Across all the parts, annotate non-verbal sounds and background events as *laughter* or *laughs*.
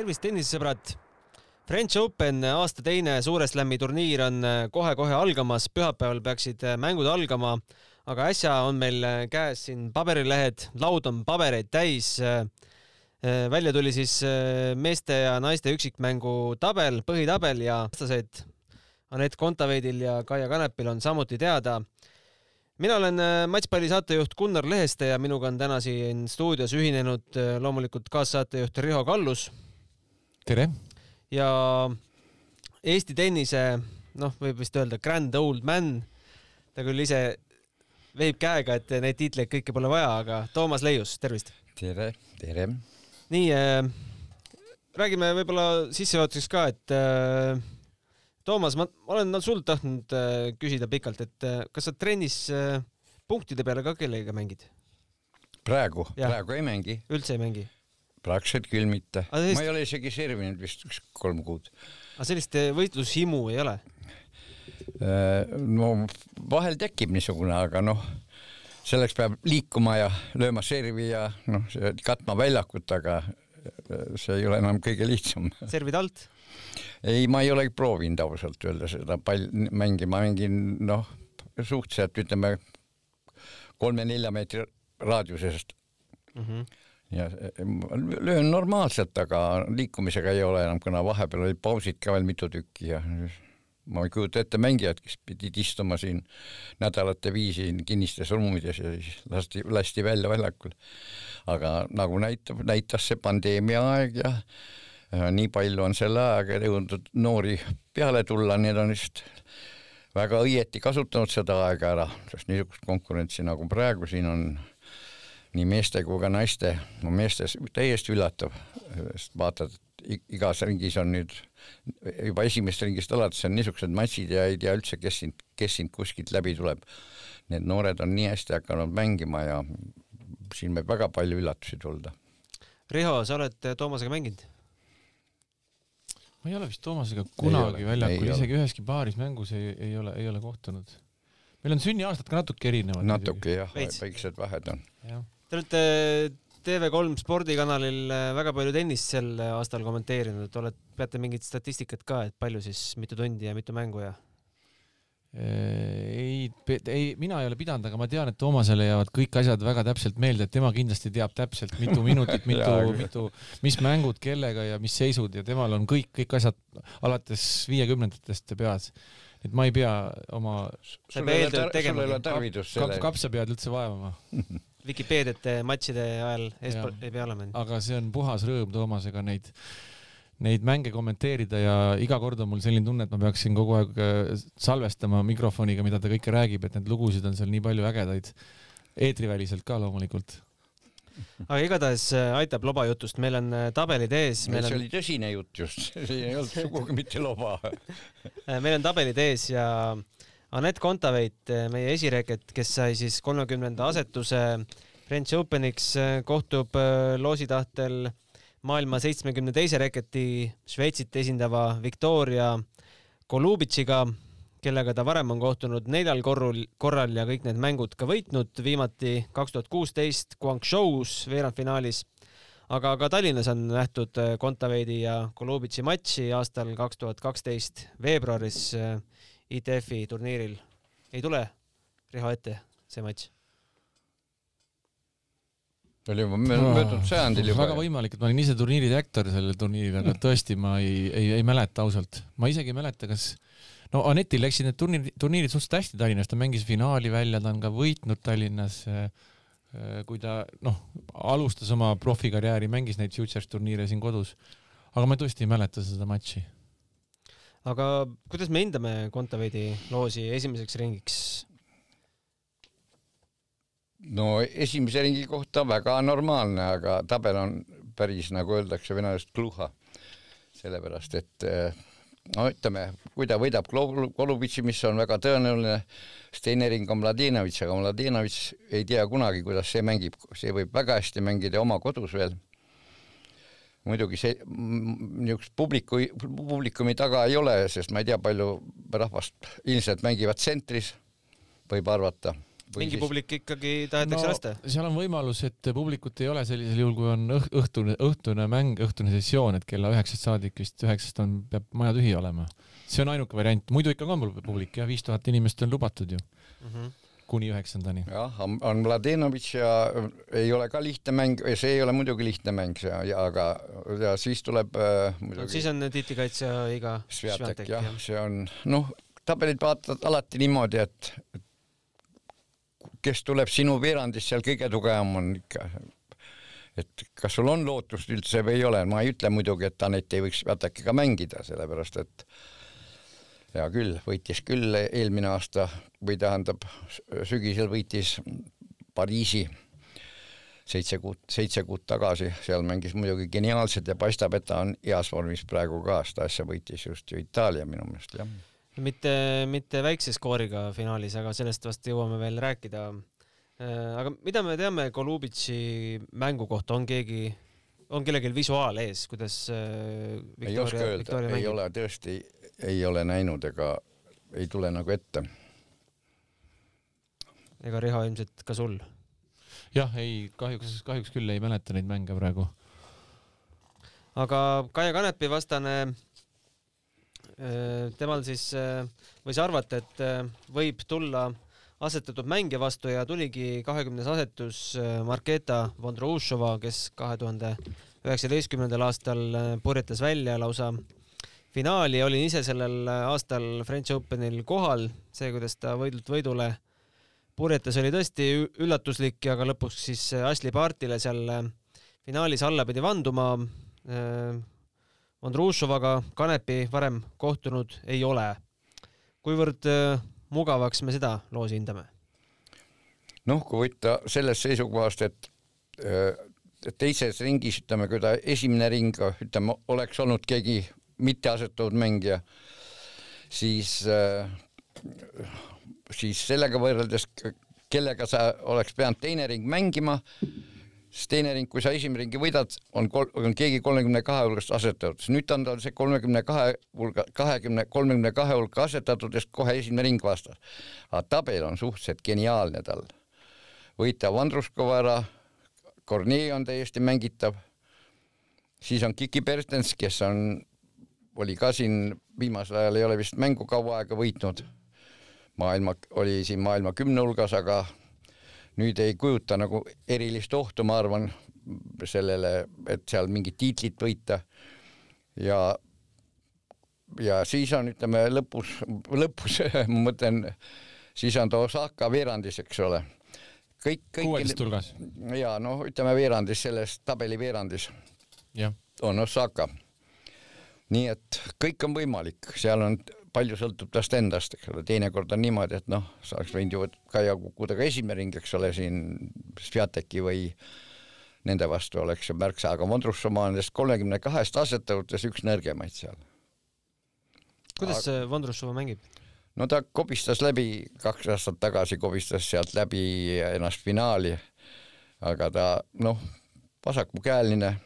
tervist, tennisesõbrad! French Open aasta teine Suure Slami turniir on kohe-kohe algamas, pühapäeval peaksid mängud algama, aga äsja on meil käes siin paberilehed, laud on pabereid täis. välja tuli siis meeste ja naiste üksikmängu tabel, põhitabel ja vastased Anett Kontaveidil ja Kaia Kanepil on samuti teada. mina olen Matšpalli saatejuht Gunnar Leheste ja minuga on täna siin stuudios ühinenud loomulikult kaassaatejuht Riho Kallus. Tere! ja Eesti tennise, noh, võib vist öelda grand old man, ta küll ise veeb käega, et neid tiitleid kõiki pole vaja, aga Toomas Leius, tervist! tere, tere! nii äh,, räägime võib-olla sissejuhatuseks ka, et äh, Toomas, ma olen sult tahtnud äh, küsida pikalt, et äh, kas sa trennis äh, punktide peale ka kellegagi mängid? praegu, praegu ei mängi, üldse ei mängi? Praktiliselt küll mitte. Sellist- ma ei ole isegi servinud vist üks kolm kuud. aga sellist äh, võitlushimu ei ole? no vahel tekib niisugune, aga noh, selleks peab liikuma ja lööma servi ja noh, katma väljakut, aga äh, see ei ole enam kõige lihtsam. servid alt? ei, ma ei ole proovinud ausalt öelda seda pall mängi, ma mängin noh, suhteliselt ütleme kolme-nelja meetri raadiusest Mm -hmm. Ja eh, löön normaalselt, aga liikumisega ei ole enam, kuna vahepeal olid pausid ka veel mitu tükki ja ma ei kujuta ette mängijad, kes pidid istuma siin nädalate viisi kinnistes ruumides ja siis lasti, lasti välja väljakul. aga nagu näitab, näitas see pandeemia aeg ja ja nii palju on selle ajaga jõudnud noori peale tulla, need on vist väga õieti kasutanud seda aega ära, sest niisugust konkurentsi nagu praegu siin on nii meeste kui ka naiste, no meestes täiesti üllatav, sest vaatad, et igas ringis on nüüd juba esimesest ringist alates on niisugused matšid ja ei tea üldse, kes sind, kes sind kuskilt läbi tuleb. Need noored on nii hästi hakanud mängima ja siin võib väga palju üllatusi tulla. Riho, sa oled Toomasega mänginud? ma ei ole vist Toomasega kunagi ole, väljakul, ei isegi üheski paaris mängus ei, ei ole, ei ole kohtunud. meil on sünniaastad ka natuke erinevad. natuke jah, väiksed vahed on. jah. Te olete TV3 spordikanalil äh, väga palju tennist sel aastal kommenteerinud, oled, peate mingit statistikat ka, et palju siis, mitu tundi ja mitu mängu ja? ei, ei, mina ei ole pidanud, aga ma tean, et Toomasele jäävad kõik asjad väga täpselt meelde, et tema kindlasti teab täpselt, mitu *laughs* minutit, mitu mitu, mis mängud, kellega ja mis seisud ja temal on kõik, kõik asjad alates viiekümnendatest peas. et ma ei pea oma sul ei ole tarvidust selle kapsapead üldse vaevama. *laughs* Vikipeediate matšide ajal eespool ei pea olema. aga see on puhas rõõm Toomasega neid, neid mänge kommenteerida ja iga kord on mul selline tunne, et ma peaksin kogu aeg äh, salvestama mikrofoniga, mida ta kõike räägib, et neid lugusid on seal nii palju ägedaid. eetriväliselt ka loomulikult. aga igatahes äh, aitab loba jutust, meil on äh, tabelid ees, see on, oli tõsine jutt just, *laughs* see ei olnud sugugi mitte loba. *laughs* äh, meil on tabelid ees ja Anett Kontaveit, meie esireket, kes sai siis kolmekümnenda asetuse French Openiks, äh, kohtub äh, loosi tahtel maailma seitsmekümne teise reketi Šveitsit esindava Victoria Golubitšiga, kellega ta varem on kohtunud neljal korrul, korral ja kõik need mängud ka võitnud, viimati kaks tuhat kuusteist Guangzhou's veerandfinaalis. aga ka Tallinnas on nähtud äh, Kontaveidi ja Golubitši matši aastal kaks tuhat kaksteist veebruaris ITF-i turniiril. ei tule, Riho, ette see matš? oli juba möö- möödunud sajandil juba. väga võimalik, et ma olin ise turniiri direktor sellel turniiril, aga tõesti ma ei, ei, ei mäleta ausalt. ma isegi ei mäleta, kas no Anetil läksid need turniirid, turniirid suhteliselt hästi Tallinnas, ta mängis finaali välja, ta on ka võitnud Tallinnas. kui ta noh, alustas oma profikarjääri, mängis neid Futures turniire siin kodus. aga ma tõesti ei mäleta seda matši. Aga kuidas me hindame Kontaveidi loosi esimeseks ringiks? no esimese ringi kohta väga normaalne, aga tabel on päris, nagu öeldakse venelased, kluha. sellepärast, et eh, no ütleme, kui ta võidab Golu- Golubitši, mis on väga tõenäoline, siis teine ring on Mladenovitš, aga Mladenovitš ei tea kunagi, kuidas see mängib, see võib väga hästi mängida oma kodus veel. Muidugi see niisugust publiku, publikumi taga ei ole, sest ma ei tea, palju rahvast ilmselt mängivad tsentris, võib arvata, mingi siis... publik ikkagi tahetakse no, lasta? seal on võimalus, et publikut ei ole sellisel juhul, kui on õhtune, õhtune mäng, õhtune sessioon, et kella üheksast saadik vist üheksast on, peab maja tühi olema. see on ainuke variant, muidu ikka on publik jah, viis tuhat inimest on lubatud ju mm. -hmm kuni üheksandani. jah, on Mladenovitš ja ei ole ka lihtne mäng, see ei ole muidugi lihtne mäng, aga ja siis tuleb äh, muidugi no, siis on tiitlikaitsja iga Sviatek, jah ja., see on noh, tabelit vaatad alati niimoodi, et kes tuleb sinu veerandis seal kõige tugevam on ikka et kas sul on lootust üldse või ei ole, ma ei ütle muidugi, et Anett ei võiks Sviatekiga mängida, sellepärast et hea küll, võitis küll eelmine aasta või tähendab sügisel võitis Pariisi seitse kuud, seitse kuud tagasi, seal mängis muidugi geniaalselt ja paistab, et ta on heas vormis praegu ka, seda asja võitis just ju Itaalia minu meelest, jah. mitte, mitte väikse skooriga finaalis, aga sellest vast jõuame veel rääkida. Äh, aga mida me teame Golubitši mängu kohta, on keegi, on kellelgi visuaal ees, kuidas äh, Victoria, ei oska öelda, ei ole tõesti ei ole näinud ega ei tule nagu ette. ega Riho ilmselt ka sul? jah, ei kahjuks, kahjuks küll ei mäleta neid mänge praegu. aga Kaia Kanepi vastane, äh, temal siis äh, võis arvata, et äh, võib tulla asetatud mängija vastu ja tuligi kahekümnes asetus Marketa Vondroušova, kes kahe tuhande üheksateistkümnendal aastal purjetas välja lausa finaali, olin ise sellel aastal French Openil kohal, see, kuidas ta võidult võidule purjetas, oli tõesti üllatuslik ja ka lõpuks siis Ashley Bartile seal finaalis alla pidi vanduma. Andrušovaga Kanepi varem kohtunud ei ole. kuivõrd mugavaks me seda loosi hindame? noh, kui võtta sellest seisukohast, et teises ringis, ütleme, kui ta esimene ring, ütleme, oleks olnud keegi mitteasetatud mängija, siis, äh, siis sellega võrreldes, kellega sa oleks pidanud teine ring mängima, siis teine ring, kui sa esimene ringi võidad, on kol-, on keegi kolmekümne kahe hulgast asetatud, nüüd on tal see kolmekümne kahe hulga, kahekümne, kolmekümne kahe hulka asetatudest kohe esimene ring vastas. aga tabel on suhteliselt geniaalne tal. võita Vandruskova ära, Kornei on täiesti mängitav, siis on Kiki Pertens, kes on oli ka siin viimasel ajal ei ole vist mängu kaua aega võitnud. maailma, oli siin maailma kümne hulgas, aga nüüd ei kujuta nagu erilist ohtu, ma arvan, sellele, et seal mingit tiitlit võita. ja, ja siis on, ütleme lõpus, lõpus *laughs* ma mõtlen, siis on ta Osaka veerandis, eks ole. kõik, kõik. kuueteist hulgas. ja noh, ütleme veerandis, selles tabeli veerandis on Osaka nii et kõik on võimalik, seal on palju sõltub tast endast, eks ole, teinekord on niimoodi, et noh, sa oleks võinud ju Kaia kukkuda ka esimene ring, eks ole, siin Sviateki või nende vastu oleks ju märksa, aga Vondrussova on nendest kolmekümne kahest asetajatest üks nõrgemaid seal. kuidas aga... Vondrussova mängib? no ta kobistas läbi, kaks aastat tagasi kobistas sealt läbi ennast finaali, aga ta noh, vasakukäeline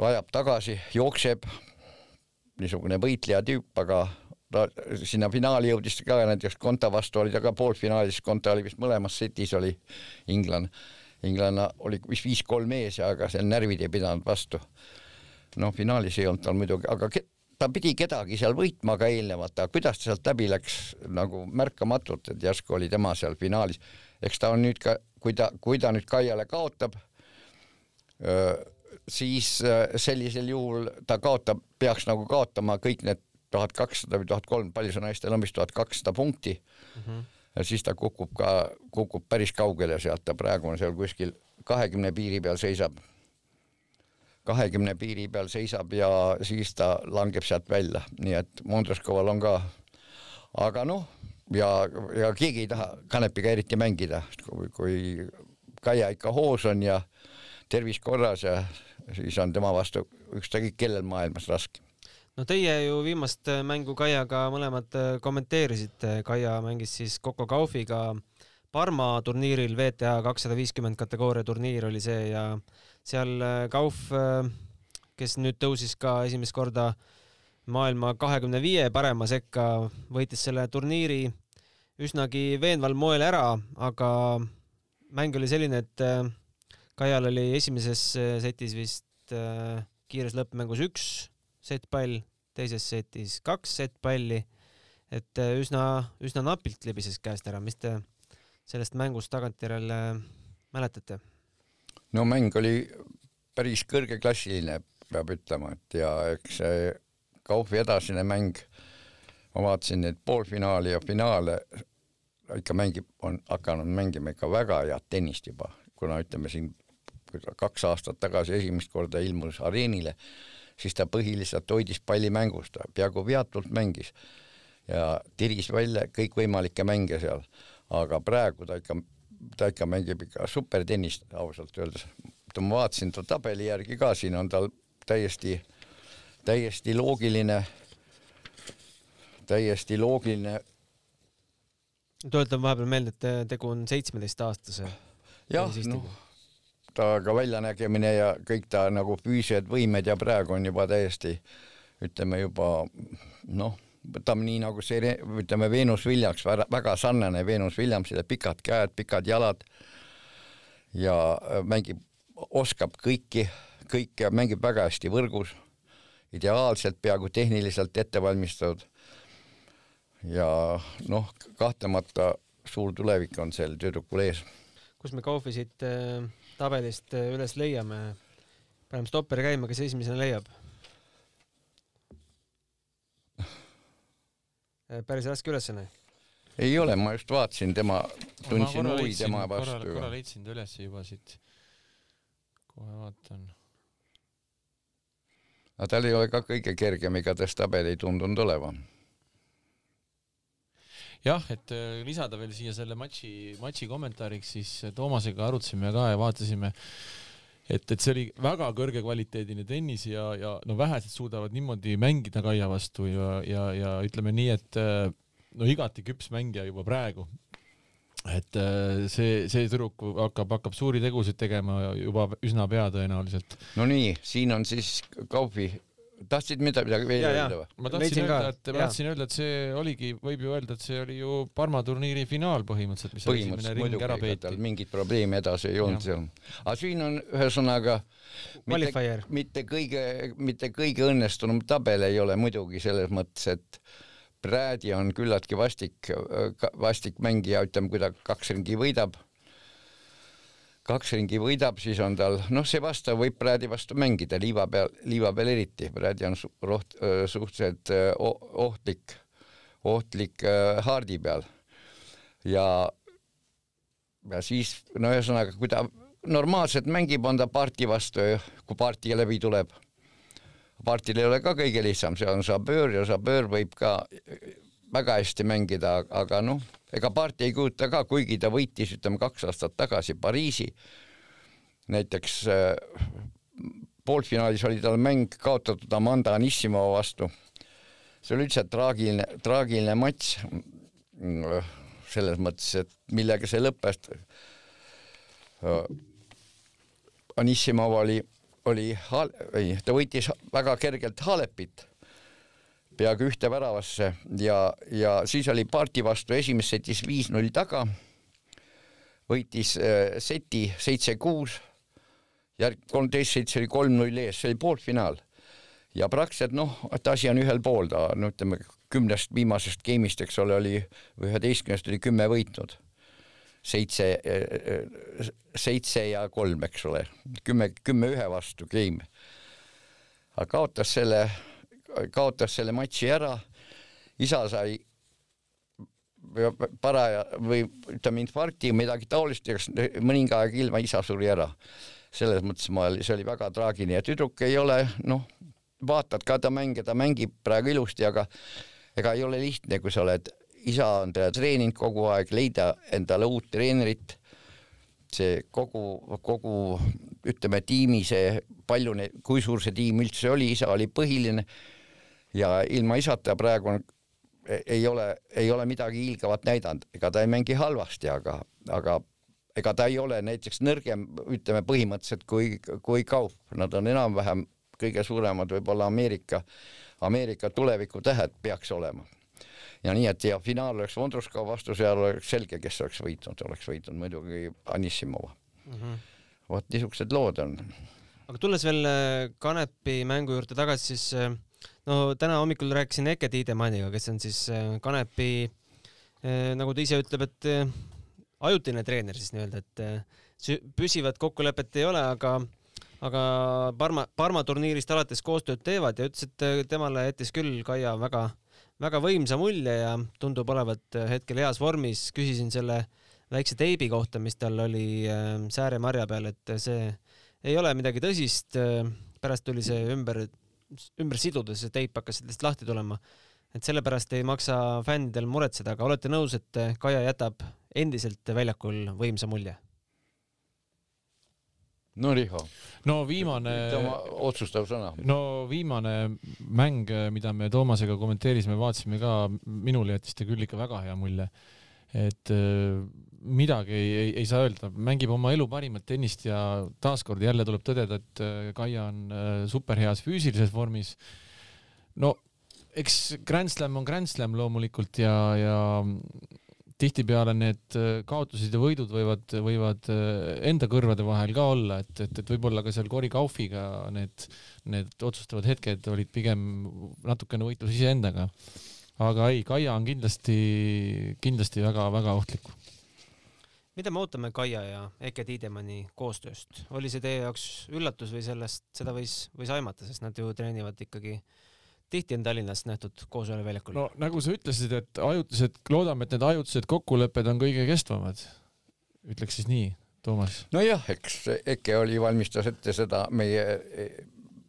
ajab tagasi, jookseb, niisugune võitleja tüüp, aga ta sinna finaali jõudis ka näiteks Konta vastu oli ta ka poolfinaalis, Konta oli vist mõlemas setis oli inglane, inglane oli vist viis-kolm ees aga seal närvid ei pidanud vastu. noh, finaalis ei olnud tal muidugi, aga ta pidi kedagi seal võitma ka eelnevalt, aga kuidas ta sealt läbi läks nagu märkamatult, et järsku oli tema seal finaalis. eks ta on nüüd ka, kui ta, kui ta nüüd Kaiale kaotab, siis äh, sellisel juhul ta kaotab, peaks nagu kaotama kõik need tuhat kakssada või tuhat kolm, palju see naistel on vist tuhat kakssada punkti mm. -hmm. ja siis ta kukub ka, kukub päris kaugele sealt, ta praegu on seal kuskil kahekümne piiri peal seisab. kahekümne piiri peal seisab ja siis ta langeb sealt välja, nii et Mondroskoval on ka, aga noh, ja, ja keegi ei taha Kanepiga eriti mängida, kui, kui Kaia ikka hoos on ja tervis korras ja siis on tema vastu ükskõik kellel maailmas raske. no teie ju viimast mängu Kaiaga mõlemad kommenteerisite, Kaia mängis siis Coco Gaufiga Parma turniiril, WTA kakssada viiskümmend kategooria turniir oli see ja seal Kauf, kes nüüd tõusis ka esimest korda maailma kahekümne viie parema sekka, võitis selle turniiri üsnagi veenval moel ära, aga mäng oli selline, et äh, Kaial oli esimeses äh, setis vist äh, kiires lõppmängus üks settpall, teises setis kaks settpalli, et üsna, üsna napilt libises käest ära, mis te sellest mängust tagantjärele mäletate? no mäng oli päris kõrgeklassiline, peab ütlema, et ja eks see Kaufi edasine mäng, ma vaatasin neid poolfinaali ja finaale, ikka mängib, on hakanud mängima ikka väga head tennist juba, kuna ütleme siin kaks aastat tagasi esimest korda ilmus areenile, siis ta põhiliselt hoidis palli mängus, ta peaaegu veatult mängis ja tiris välja kõikvõimalikke mänge seal, aga praegu ta ikka, ta ikka mängib ikka supertennist ausalt öeldes. ma vaatasin ta tabeli järgi ka, siin on tal täiesti, täiesti loogiline, täiesti loogiline tuletan vahepeal meelde, et tegu on seitsmeteistaastase. jah, noh, ta ka väljanägemine ja kõik ta nagu füüsilised võimed ja praegu on juba täiesti ütleme juba noh, võtame nii nagu see, ütleme Venus Williams, väga sarnane Venus Williamsile, pikad käed, pikad jalad ja mängib, oskab kõiki, kõike, mängib väga hästi võrgus, ideaalselt, peaaegu tehniliselt ette valmistatud ja noh, kahtlemata suur tulevik on sel tüdrukul ees. kus me Kaufi siit äh, tabelist äh, üles leiame? paneme stopperi käima, kes esimesena leiab? Äh, päris raske ülesanne. ei ole, ma just vaatasin tema, tundsin huvi tema vastu. korra leidsin ta üles juba siit. kohe vaatan. aga tal ei ole ka kõige kergem, igatahes tabel ei tundunud olevat jah, et äh, lisada veel siia selle matši, matši kommentaariks, siis äh, Toomasega arutasime ka ja vaatasime, et, et see oli väga kõrgekvaliteediline tennis ja, ja no vähesed suudavad niimoodi mängida Kaia vastu ja, ja, ja ütleme nii, et äh, no igati küps mängija juba praegu. et see, see tüdruk hakkab, hakkab suuri tegusid tegema juba üsna pea tõenäoliselt. no nii, siin on siis Kaupi tahtsid midagi veel öelda või? ma tahtsin öelda, et ma tahtsin öelda, et see oligi, võib ju öelda, et see oli ju Parma turniiri finaal põhimõtteliselt, mis põhimõtteliselt muidugi, ära peeti. mingit probleemi edasi ei olnud seal. aga siin on ühesõnaga mitte, mitte kõige, mitte kõige õnnestunum tabel ei ole muidugi selles mõttes, et Prädi on küllaltki vastik, vastik mängija, ütleme, kui ta kaks ringi võidab kaks ringi võidab, siis on tal, noh, see vastav võib Prädi vastu mängida, liiva peal, liiva peal eriti, Prädi on roht, suhteliselt ohtlik, ohtlik haardi peal. ja, ja siis, no ühesõnaga, kui ta normaalselt mängib, on ta parti vastu, kui parti läbi tuleb. partil ei ole ka kõige lihtsam, see on Sabeur ja Sabeur võib ka väga hästi mängida, aga noh, ega parti ei kujuta ka, kuigi ta võitis, ütleme kaks aastat tagasi Pariisi. näiteks äh, poolfinaalis oli tal mäng kaotatud Amanda Anissimo vastu. see oli üldse traagiline, traagiline matš selles mõttes, et millega see lõppes. Äh, Anissimov oli, oli, ei, ta võitis väga kergelt Halepit peaaegu ühte väravasse ja, ja siis oli parti vastu esimeses setis viis-null taga, võitis äh, seti seitse-kuus, järg kolmteist seitse oli kolm-null ees, see oli poolfinaal. ja praktiliselt noh, et asi on ühel pool, ta no ütleme kümnest viimasest game'ist, eks ole, oli üheteistkümnest oli kümme võitnud. seitse, äh, seitse ja kolm, eks ole, kümme, kümme ühe vastu game. aga kaotas selle kaotas selle matši ära, isa sai paraja või ütleme infarkti või midagi taolist, mõninga aeg ilma isa suri ära. selles mõttes ma, see oli väga traagiline ja tüdruk ei ole noh, vaatad ka ta mänge, ta mängib praegu ilusti, aga ega ei ole lihtne, kui sa oled, isa on teda treeninud kogu aeg, leida endale uut treenerit. see kogu, kogu ütleme tiimi, see palju kui suur see tiim üldse oli, isa oli põhiline ja ilma isata praegu on, ei ole, ei ole midagi hiilgavat näidanud, ega ta ei mängi halvasti, aga, aga ega ta ei ole näiteks nõrgem, ütleme põhimõtteliselt kui, kui Kaup, nad on enam-vähem kõige suuremad võib-olla Ameerika, Ameerika tulevikutähed peaks olema. ja nii, et ja finaal oleks Vondruska vastu, seal oleks selge, kes oleks võitnud, oleks võitnud muidugi Anissimova mm. -hmm. vot niisugused lood on. aga tulles veel äh, Kanepi mängu juurde tagasi, siis äh, no täna hommikul rääkisin Eke Tiidemanniga, kes on siis äh, Kanepi nagu ta ise ütleb, et ajutine treener siis nii-öelda, et püsivat kokkulepet ei ole, aga aga Parma, Parma turniirist alates koostööd teevad ja ütles, et temale jättis küll Kaia väga väga võimsa mulje ja tundub olevat hetkel heas vormis. küsisin selle väikse teibi kohta, mis tal oli äh, sääremarja peal, et see ei ole midagi tõsist. pärast tuli see ümber, ümber siduda, see teip hakkas sellest lahti tulema. et sellepärast ei maksa fännidel muretseda, aga olete nõus, et Kaia jätab endiselt väljakul võimsa mulje? no Riho. no viimane. otsustav sõna. no viimane mäng, mida me Toomasega kommenteerisime, vaatasime ka, minule jättis ta küll ikka väga hea mulje. et äh, midagi ei, ei, ei saa öelda, mängib oma elu parimat tennist ja taaskord jälle tuleb tõdeda, et äh, Kaia on äh, superheas füüsilises vormis. no eks Grand Slam on Grand Slam loomulikult ja, ja tihtipeale need äh, kaotused ja võidud võivad, võivad enda kõrvade vahel ka olla, et, et, et võib-olla ka seal Cory Kaufiga need, need otsustavad hetked olid pigem natukene võitlus iseendaga. aga ei, Kaia on kindlasti, kindlasti väga-väga ohtlik. Mida me ootame Kaia ja Eke Tiidemanni koostööst? oli see teie jaoks üllatus või sellest, seda võis, võis aimata, sest nad ju treenivad ikkagi tihti on Tallinnast nähtud Koosoleku väljakul. no nagu sa ütlesid, et ajutised, loodame, et need ajutised kokkulepped on kõige kestvamad. ütleks siis nii, Toomas. nojah, eks EKE oli, valmistas ette seda meie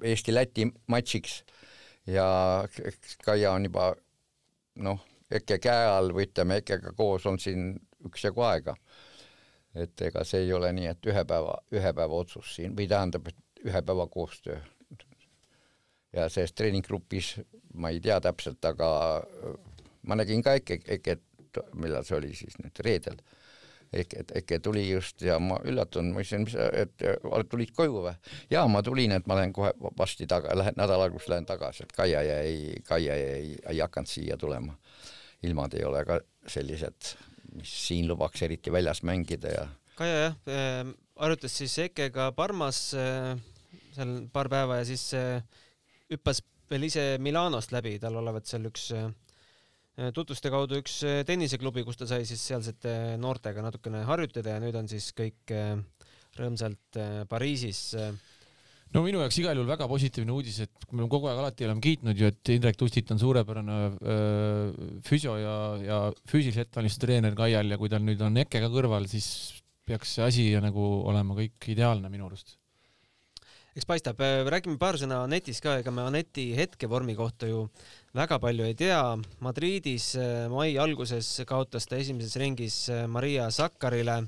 Eesti-Läti matšiks ja Kaia on juba noh, EKE käe all või ütleme, EKE-ga koos on siin üksjagu aega. Et ega see ei ole nii, et ühe päeva, ühe päeva otsus siin või tähendab, et ühe päeva koostöö ja selles treeninggrupis ma ei tea täpselt, aga ma nägin ka Eke, Eket, millal see oli siis nüüd reedel. Eke, Eke tuli just ja ma üllatunud, ma ütlesin, mis, et tulid koju või? jaa, ma tulin, et ma lähen kohe varsti taga, lähen nädala alguses lähen tagasi, et Kaia jäi, Kaia jäi, ei hakanud siia tulema. ilmad ei ole ka sellised, mis siin lubaks eriti väljas mängida ja. Kaia jah äh,, arutas siis Ekega Parmas äh, seal paar päeva ja siis äh, hüppas veel ise Milanost läbi, tal olevat seal üks tutvuste kaudu üks tenniseklubi, kus ta sai siis sealsete noortega natukene harjutada ja nüüd on siis kõik rõõmsalt Pariisis. No minu jaoks igal juhul väga positiivne uudis, et me kogu aeg alati oleme kiitnud ju, et Indrek Tustit on suurepärane füsio ja, ja füüsilise ettevalmistuse treener Kaial ja kui tal nüüd on Eke ka kõrval, siis peaks see asi nagu olema kõik ideaalne minu arust eks paistab, räägime paar sõna Anetis ka, ega me Aneti hetkevormi kohta ju väga palju ei tea. Madridis mai alguses kaotas ta esimeses ringis Maria Sakkarile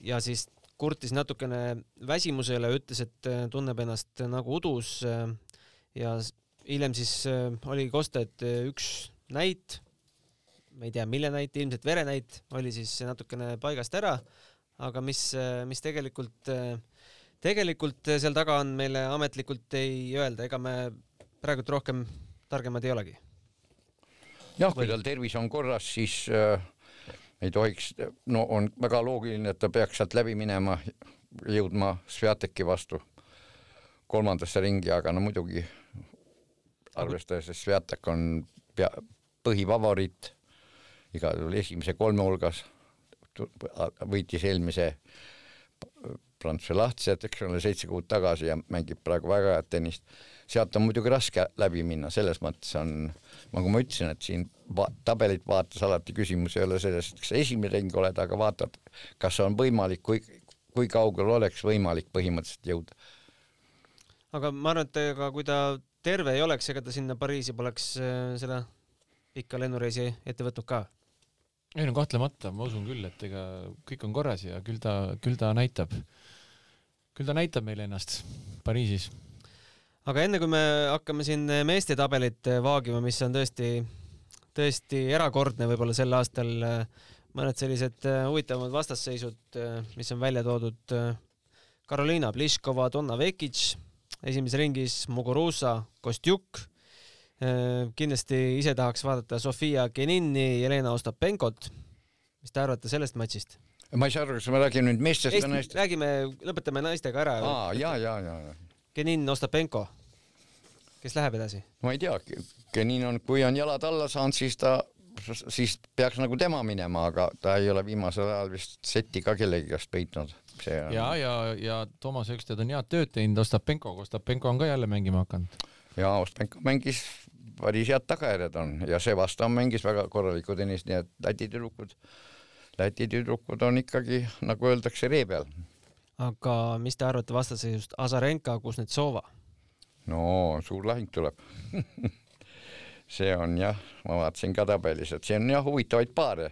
ja siis kurtis natukene väsimuse üle, ütles, et tunneb ennast nagu udus ja hiljem siis oli kosta, et üks näit, ma ei tea, mille näit, ilmselt verenäit, oli siis natukene paigast ära, aga mis, mis tegelikult äh, tegelikult seal taga on meile ametlikult ei öelda, ega me praegult rohkem targemad ei olegi. jah, kui tal tervis on korras, siis äh, ei tohiks, no on väga loogiline, et ta peaks sealt läbi minema, jõudma Sviateki vastu kolmandasse ringi, aga no muidugi arvestades, et Sviatek on pea, põhifavoriit igal juhul esimese kolme hulgas, võitis eelmise Prantsuse lahtised, eks ole, seitse kuud tagasi ja mängib praegu väga head tennist. Sealt on muidugi raske läbi minna, selles mõttes on, nagu ma ütlesin, et siin va tabelit vaadates alati küsimus ei ole selles, et kas sa esimene ring oled, aga vaatad, kas on võimalik, kui, kui kaugel oleks võimalik põhimõtteliselt jõuda. aga ma arvan, et ega kui ta terve ei oleks, ega ta sinna Pariisi poleks äh, seda pikka lennureisi ette võtnud ka ei no kahtlemata, ma usun küll, et ega kõik on korras ja küll ta, küll ta näitab küll ta näitab meile ennast Pariisis. Aga enne kui me hakkame siin meeste tabelit vaagima, mis on tõesti, tõesti erakordne võib-olla sel aastal, mõned sellised huvitavamad vastasseisud, mis on välja toodud. Karoliina Pliškova, Donna Vekic, esimeses ringis Muguruza, Kostjuk kindlasti ise tahaks vaadata Sofia Genini, Jelena Ostapenkot. mis te arvate sellest matšist? ma ei saa aru, kas me räägime nüüd meestest või naistest? räägime, lõpetame naistega ära. aa, ja, ja, ja, ja. Genin Ostapenko, kes läheb edasi? ma ei tea, Genin on, kui on jalad alla saanud, siis ta, siis peaks nagu tema minema, aga ta ei ole viimasel ajal vist setti ka kellegi käest peitnud. On... ja, ja, ja Toomas Öksted on head tööd teinud Ostapenkoga, Ostapenko on ka jälle mängima hakanud. ja Ostapenko mängis päris head tagajärjed on ja Sevastan mängis väga korralikku tennist, nii et Läti tüdrukud, Läti tüdrukud on ikkagi, nagu öeldakse, ree peal aga mis te arvate vastaseisust Azarenka, Kuznetsova? no suur lahing tuleb *laughs* see on jah, ma vaatasin ka tabelis, et see on jah huvitavaid paare.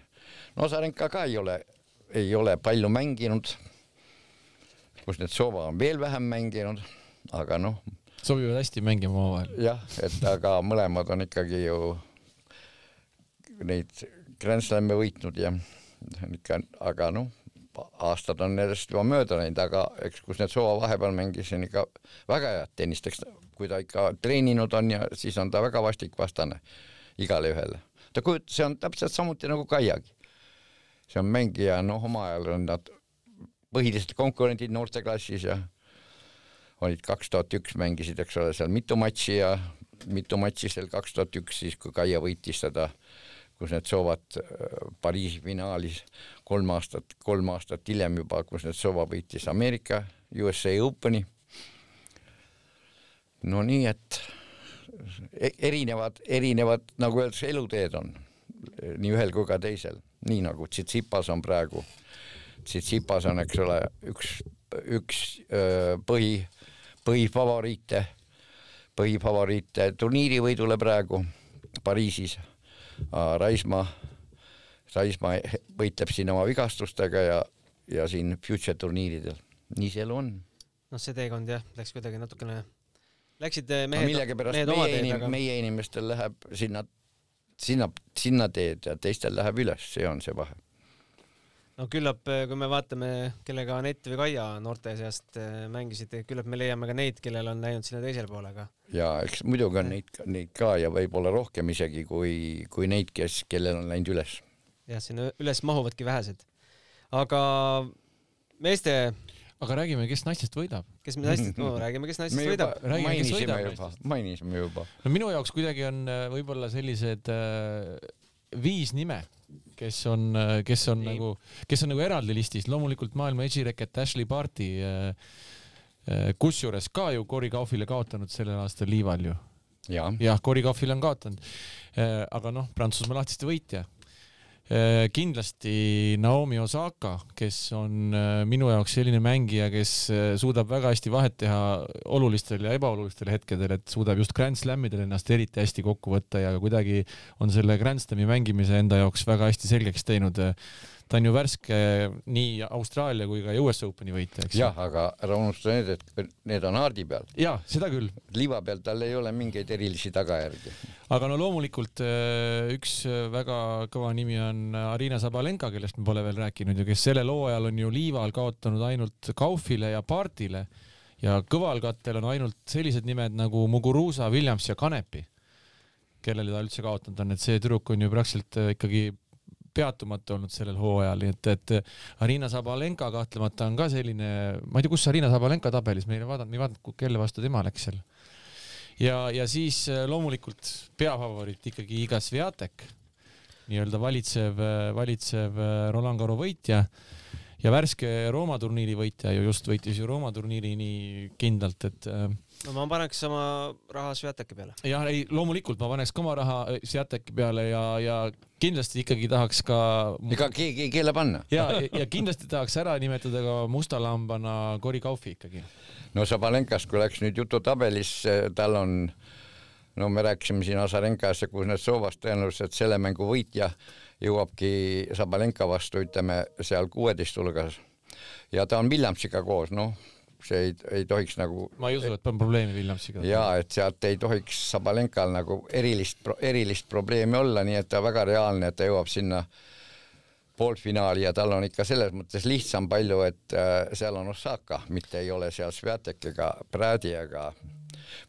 no Azarenka ka ei ole, ei ole palju mänginud. Kuznetsova on veel vähem mänginud, aga noh. sobivad hästi mängima omavahel. jah, et aga mõlemad on ikkagi ju neid Grand Slam'e võitnud ja ikka, aga noh aastad on nendest juba mööda läinud, aga eks Kuznetsova vahepeal mängis ikka väga head tennist, eks kui ta ikka treeninud on ja siis on ta väga vastik vastane igale ühele. ta kujut-, see on täpselt samuti nagu Kaiagi. see on mängija, noh, oma ajal on nad põhilised konkurendid noorteklassis ja olid kaks tuhat üks mängisid, eks ole, seal mitu matši ja mitu matši seal kaks tuhat üks, siis kui Kaia võitis seda kus need soovad äh, Pariisi finaalis kolm aastat, kolm aastat hiljem juba, kus need soova võitis Ameerika USA Openi. no nii, et e-, erinevad, erinevad, nagu öeldakse, eluteed on nii ühel kui ka teisel, nii nagu Tsitsipas on praegu. Tsitsipas on, eks ole, üks, üks öö, põhi, põhifavoriite, põhifavoriite turniirivõidule praegu Pariisis Raismaa, Raismaa võitleb siin oma vigastustega ja, ja siin future turniiridel, nii see elu on. noh, see teekond jah, läks kuidagi natukene, läksid eh, mehed no,, mehed oma teed, aga meie inimestel läheb sinna, sinna, sinna teed ja teistel läheb üles, see on see vahe no küllap, eh, kui me vaatame, kellega Anett või Kaia noorte seast eh, mängisid, küllap me leiame ka neid, kellel on läinud sinna teisele poole ka. ja eks muidugi on neid, neid ka ja võib-olla rohkem isegi kui, kui neid, kes, kellel on läinud üles. Jah, sinna üles mahuvadki vähesed. aga meeste aga räägime, kes naistest võidab. kes naistest no,, räägime, kes naistest võidab. mainisime juba, mainisime juba. no minu jaoks kuidagi on äh, võib-olla sellised äh, viis nime kes on, kes on Nii. nagu, kes on nagu eraldi listis, loomulikult maailma esireket Ashley Barti, äh, äh, kusjuures ka ju Cory Kaufile kaotanud sellel aastal liival ju. jah ja,, Cory Kaufile on kaotanud. Äh, aga noh, Prantsusmaa lahtiste võitja Äh, kindlasti Naomi Osaka, kes on äh, minu jaoks selline mängija, kes äh, suudab väga hästi vahet teha olulistel ja ebaolulistel hetkedel, et suudab just Grand Slamidel ennast eriti hästi kokku võtta ja kuidagi on selle Grand Slami mängimise enda jaoks väga hästi selgeks teinud ta on ju värske nii Austraalia kui ka US Openi võitja, eks. jah, aga ära unusta need, et need on haardi peal. jaa, seda küll. liiva peal tal ei ole mingeid erilisi tagajärgi. aga no loomulikult äh, üks äh, väga kõva nimi on Arina Sabalenka, kellest me pole veel rääkinud ja kes sellel hooajal on ju liival kaotanud ainult Kaufile ja Partile ja kõvalkattel on ainult sellised nimed nagu Muguruza, Williams ja Kanepi kellele ta üldse kaotanud on, et see tüdruk on ju praktiliselt äh, ikkagi peatumatu olnud sellel hooajal, nii et, et Arina Sabalenka kahtlemata on ka selline, ma ei tea, kus Arina Sabalenka tabelis, me ei vaadanud, me ei vaadanud, kelle vastu tema läks seal. ja, ja siis äh, loomulikult peafavoriit ikkagi Iga Sviatek, nii-öelda valitsev, valitsev äh, Roland Garros võitja ja värske Rooma turniiri võitja ju just võitis ju Rooma turniiri nii kindlalt, et äh, no ma paneks oma raha Sviateki peale. jah, ei loomulikult ma paneks ka oma raha äh, Sviateki peale ja, ja kindlasti ikkagi tahaks ka. ega keegi ei keela panna. *laughs* ja, ja kindlasti tahaks ära nimetada ka musta lambana Cory Kaufi ikkagi. no Sabalenkast, kui läks nüüd jutu tabelis, tal on, no me rääkisime siin Azarenkast ja Kuznetsovast tõenäoliselt selle mängu võitja jõuabki Sabalenka vastu, ütleme seal kuueteist hulgas ja ta on Williamsiga koos, noh see ei, ei tohiks nagu. ma ei usu, et on probleemi Williamsiga. ja et sealt ei tohiks Sabalenkal nagu erilist, erilist probleemi olla, nii et ta väga reaalne, et ta jõuab sinna poolfinaali ja tal on ikka selles mõttes lihtsam palju, et äh, seal on Osaka, mitte ei ole seal Sviatek ega Prädi ega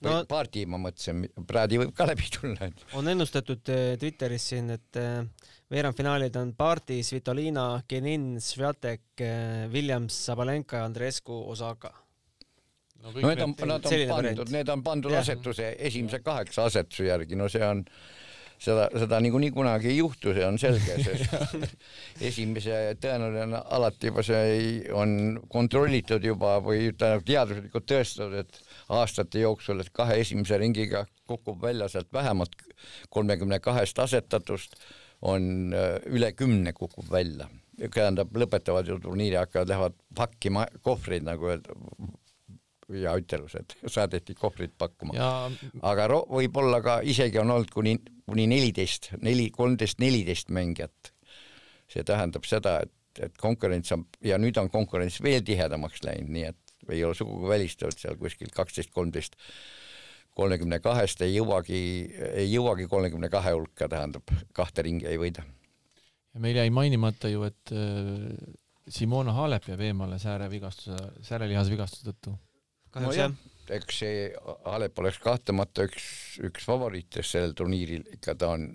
no, pardi ma mõtlesin, praadi võib ka läbi tulla. on ennustatud äh, Twitteris siin, et äh, veerandfinaalid on Parti, Svitolina, Genin, Sviatek, Williams, Sabalenka ja Andrescu Osaka no, no need on, nad on pandud, need on pandud asetuse, esimese kaheksa asetuse järgi, no see on seda, seda niikuinii kunagi ei juhtu, see on selge, *laughs* sest esimese tõenäoline alati juba see ei, on kontrollitud juba või tähendab teaduslikult tõestatud, et aastate jooksul, et kahe esimese ringiga kukub välja sealt vähemalt kolmekümne kahest asetatust, on äh, üle kümne kukub välja. tähendab, lõpetavad ju turniiri, hakkavad, lähevad pakkima kohvreid, nagu öelda, ja ütelus, et *laughs* saadeti kohvrit pakkuma ja.... aga võib-olla ka isegi on olnud kuni, kuni neliteist, neli, kolmteist, neliteist mängijat. see tähendab seda, et, et konkurents on ja nüüd on konkurents veel tihedamaks läinud, nii et ei ole sugugi välistatud seal kuskil kaksteist, kolmteist, kolmekümne kahest ei jõuagi, ei jõuagi kolmekümne kahe hulka, tähendab, kahte ringi ei võida. ja meil jäi mainimata ju, et äh, Simona Halep jääb eemale säärelihase vigastuse tõttu kahjuks no jah. eks see Alep oleks kahtlemata üks, üks favoriitidest sellel turniiril, ikka ta on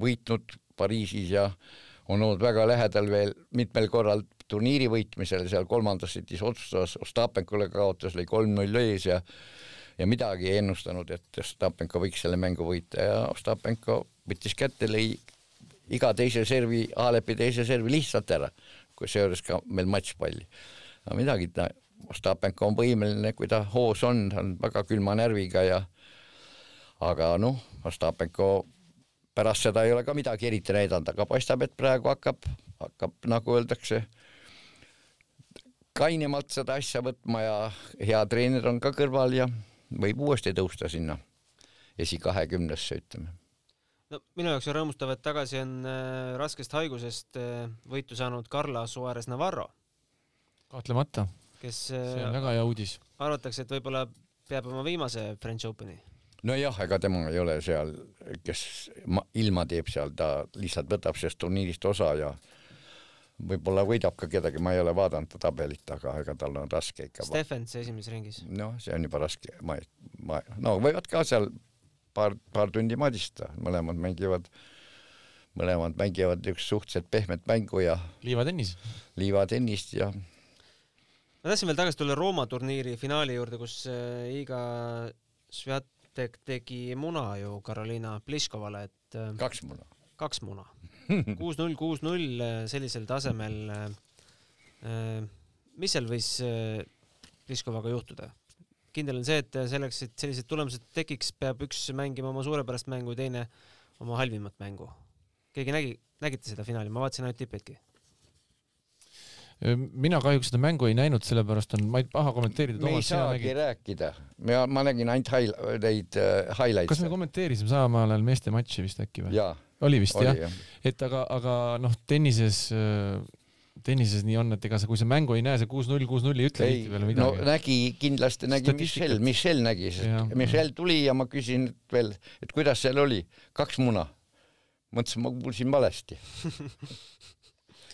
võitnud Pariisis ja on olnud väga lähedal veel mitmel korral turniiri võitmisel, seal kolmandas setis otsustas, Ostapenkole kaotas, lõi kolm-null ees ja ja midagi ei ennustanud, et Ostapenko võiks selle mängu võita ja Ostapenko võttis kätte, lõi iga teise servi, Alepi teise servi lihtsalt ära, kusjuures ka veel matšpalli. aga midagi ta Ostapenko on võimeline, kui ta hoos on, ta on väga külma närviga ja aga noh, Ostapenko pärast seda ei ole ka midagi eriti näidanud, aga paistab, et praegu hakkab, hakkab nagu öeldakse, kainemalt seda asja võtma ja hea treener on ka kõrval ja võib uuesti tõusta sinna esikahekümnesse, ütleme no minu jaoks on rõõmustav, et tagasi on äh, raskest haigusest äh, võitu saanud Carla Suarez Navarro. kahtlemata kes see on väga hea uudis. arvatakse, et võib-olla peab oma viimase French Openi. nojah, ega tema ei ole seal, kes ilma teeb seal, ta lihtsalt võtab sellest turniirist osa ja võib-olla võidab ka kedagi, ma ei ole vaadanud ta tabelit, aga ega tal on raske ikka. Stefans esimeses ringis. noh, see on juba raske, ma, ma, no võivad ka seal paar, paar tundi madistada, mõlemad mängivad, mõlemad mängivad üks suhteliselt pehmet mängu ja liivatennis. liivatennist ja ma tahtsin veel tagasi tulla Rooma turniiri finaali juurde, kus äh, Iga Sviatek tegi muna ju Karoliina Pliškovale, et äh, kaks muna. kaks muna. *laughs* kuus-null, kuus-null äh, sellisel tasemel. mis seal võis Pliškovaga juhtuda? kindel on see, et selleks, et sellised tulemused tekiks, peab üks mängima oma suurepärast mängu, teine oma halvimat mängu. keegi nägi, nägite seda finaali, ma vaatasin ainult tipphetki mina kahjuks seda mängu ei näinud, sellepärast on, ma ei taha kommenteerida. me ei saagi rääkida, ma, ma nägin ainult high, neid uh, highlights'e. kas me kommenteerisime samal ajal meeste matši vist äkki või? oli vist oli, jah ja.? et aga, aga noh, tennises äh, tennises nii on, et ega sa, kui sa mängu ei näe, see kuus-null, kuus-null ei ütle ei, tihti veel midagi. no nägi, kindlasti nägi Michel, Michel nägi, sest Michel tuli ja ma küsin veel, et kuidas seal oli, kaks muna. mõtlesin, ma kuulsin valesti *laughs*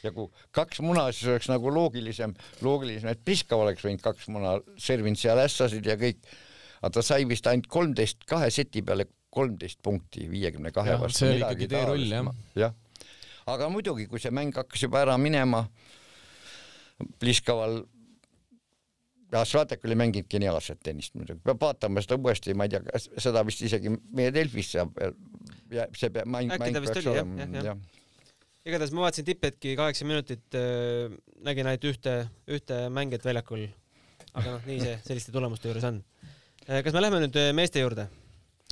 ja kui kaks muna, siis oleks nagu loogilisem, loogilisem, et Priskov oleks võinud kaks muna servinud seal ässasid ja kõik, aga ta sai vist ainult kolmteist, kahe seti peale kolmteist punkti viiekümne kahe vastu. see oli ikkagi teerull jah. jah, aga muidugi, kui see mäng hakkas juba ära minema, Pliskoval ja Svatek oli mänginud geniaalset tennist muidugi, peab vaatama seda uuesti, ma ei tea, seda vist isegi meie Delfis saab, see mäng, mäng peaks olema, jah, jah igatahes ma vaatasin tipphetki kaheksa minutit äh,, nägin ainult ühte, ühte mängijat väljakul. aga noh, nii see *laughs* selliste tulemuste juures on äh,. kas me läheme nüüd äh, meeste juurde,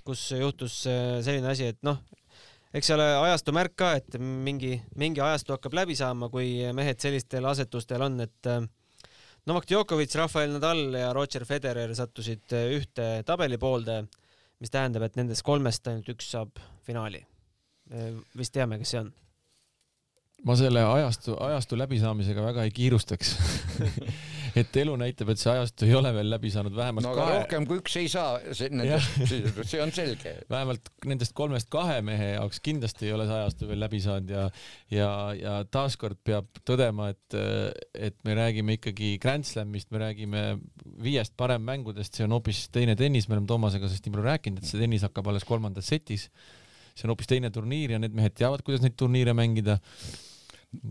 kus juhtus äh, selline asi, et noh, eks see ole ajastu märk ka, et mingi, mingi ajastu hakkab läbi saama, kui mehed sellistel asetustel on, et äh, Novak Djokovic, Rafael Nadal ja Roger Federer sattusid ühte tabeli poolde, mis tähendab, et nendest kolmest ainult üks saab finaali. vist teame, kes see on ma selle ajastu, ajastu läbisaamisega väga ei kiirustaks *laughs* et elu näitab, et see ajastu ei ole veel läbi saanud, vähemalt no, kahe, rohkem kui üks ei saa, *laughs* see, on selge. vähemalt nendest kolmest kahe mehe jaoks kindlasti ei ole see ajastu veel läbi saanud ja ja, ja taaskord peab tõdema, et, et me räägime ikkagi Grand Slamist, me räägime viiest paremmängudest, see on hoopis teine tennis, me oleme Toomasega sellest nii palju rääkinud, et see tennis hakkab alles kolmandas setis. see on hoopis teine turniir ja need mehed teavad, kuidas neid turniire mängida.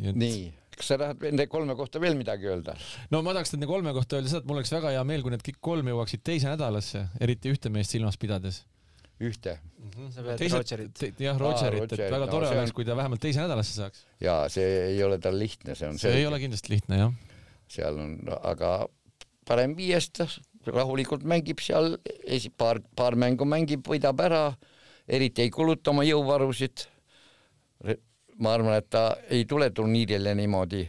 Et... nii kas sa tahad nende kolme kohta veel midagi öelda? no ma tahaks nende kolme kohta öelda seda, et mul oleks väga hea meel, kui need kõik kolm jõuaksid teise nädalasse, eriti ühte meest silmas pidades. ühte mm? -hmm. sa pead Teised, Rogerit. jah, Rogerit, et väga tore no, oleks on..., kui ta vähemalt teise nädalasse saaks. ja see ei ole tal lihtne, see on see selge. ei ole kindlasti lihtne, jah. seal on, aga parem viiest, rahulikult mängib seal, esi-, paar, paar mängu mängib, võidab ära, eriti ei kuluta oma jõuvarusid ma arvan, et ta ei tule turniirile niimoodi,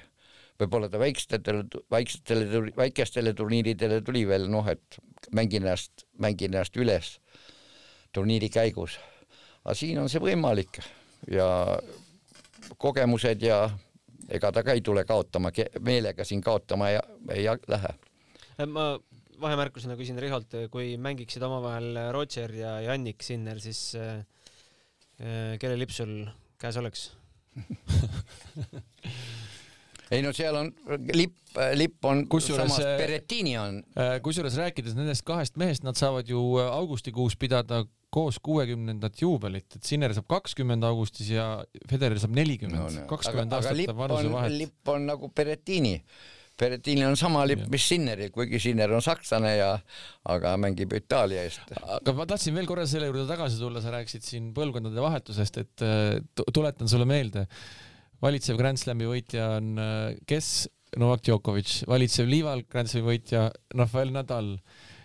võib-olla ta väikestele, väikestele, väikestele turniiridele tuli veel noh, et mängin ennast, mängin ennast üles turniiri käigus. aga siin on see võimalik ja kogemused ja ega ta ka ei tule kaotama, meelega siin kaotama ja ei lähe. ma vahemärkusena küsin Riholt, kui mängiksid omavahel Roger ja Jannik Sinner, siis äh, äh kelle lipp sul käes oleks? *laughs* ei no seal on lipp, lipp on kusjuures, äh, Berettini on. Äh, kusjuures rääkides nendest kahest mehest, nad saavad ju äh, augustikuus pidada koos kuuekümnendat juubelit, et Sinner saab kakskümmend augustis ja Federer saab nelikümmend, kakskümmend aastat vanusevahet. lipp on nagu Berettini Berrettini on sama lipp, mis Sinneril, kuigi Sinner on sakslane ja, aga mängib Itaalia eest. aga ma tahtsin veel korra selle juurde tagasi tulla, sa rääkisid siin põlvkondade vahetusest, et äh, tuletan sulle meelde, valitsev Grand Slami võitja on äh, kes? Novak Djokovic, valitsev liival Grand Slami võitja Rafael Nadal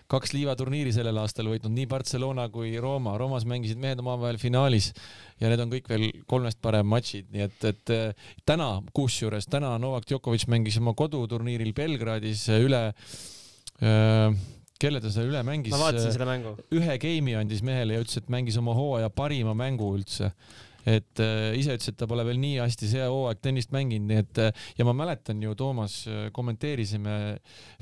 kaks liivaturniiri sellel aastal võitnud nii Barcelona kui Rooma. Roomas mängisid mehed omavahel finaalis ja need on kõik veel kolmest parem matšid, nii et, et äh, täna, kusjuures täna Novak Djokovic mängis oma koduturniiril Belgradis üle äh, kelle ta seal üle mängis? ma vaatasin seda mängu. ühe game'i andis mehele ja ütles, et mängis oma hooaja parima mängu üldse et äh, ise ütles, et ta pole veel nii hästi see hooaeg tennist mänginud, nii et ja ma mäletan ju, Toomas, kommenteerisime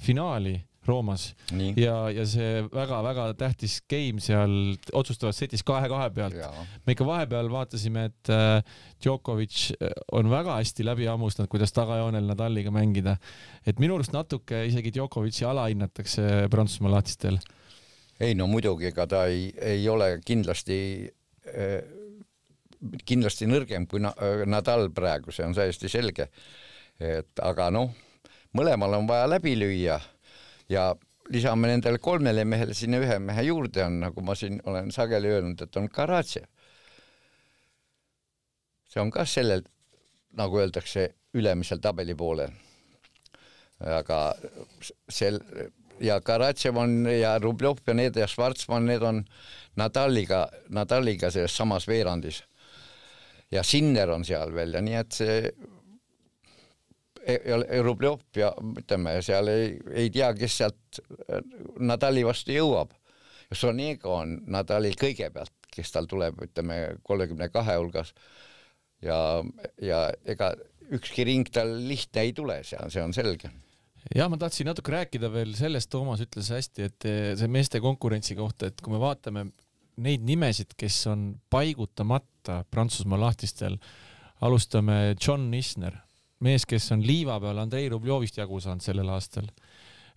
finaali Roomas Nii. ja, ja see väga-väga tähtis game seal otsustavas setis kahe-kahe pealt. me ikka vahepeal vaatasime, et äh, Djokovic äh, on väga hästi läbi hammustanud, kuidas tagajoonel Nadaliga mängida. et minu arust natuke isegi Djokovic'i alahinnatakse Prantsusmaa lahtistel. ei no muidugi, ega ta ei, ei ole kindlasti äh, kindlasti nõrgem kui Nadal praegu, see on täiesti selge. et aga noh, mõlemal on vaja läbi lüüa ja lisame nendele kolmele mehele sinna ühe mehe juurde on, nagu ma siin olen sageli öelnud, et on Karatsev. see on ka sellel, nagu öeldakse, ülemisel tabeli poolel. aga sel ja Karatsev on ja Rublev ja need ja Schwarzmann, need on Nadaliga, Nadaliga selles samas veerandis. ja Sinner on seal veel ja nii et see Rublev ja ütleme, seal ei, ei tea, kes sealt Nadali vastu jõuab. Sonego on Nadalil kõigepealt, kes tal tuleb, ütleme kolmekümne kahe hulgas. ja, ja ega ükski ring tal lihtne ei tule seal, see on selge ja ma tahtsin natuke rääkida veel sellest, Toomas ütles hästi, et eh, see meeste konkurentsi kohta, et kui me vaatame neid nimesid, kes on paigutamata Prantsusmaa lahtistel, alustame John Isner, mees, kes on liiva peal Andrei Rubljovist jagu saanud sellel aastal.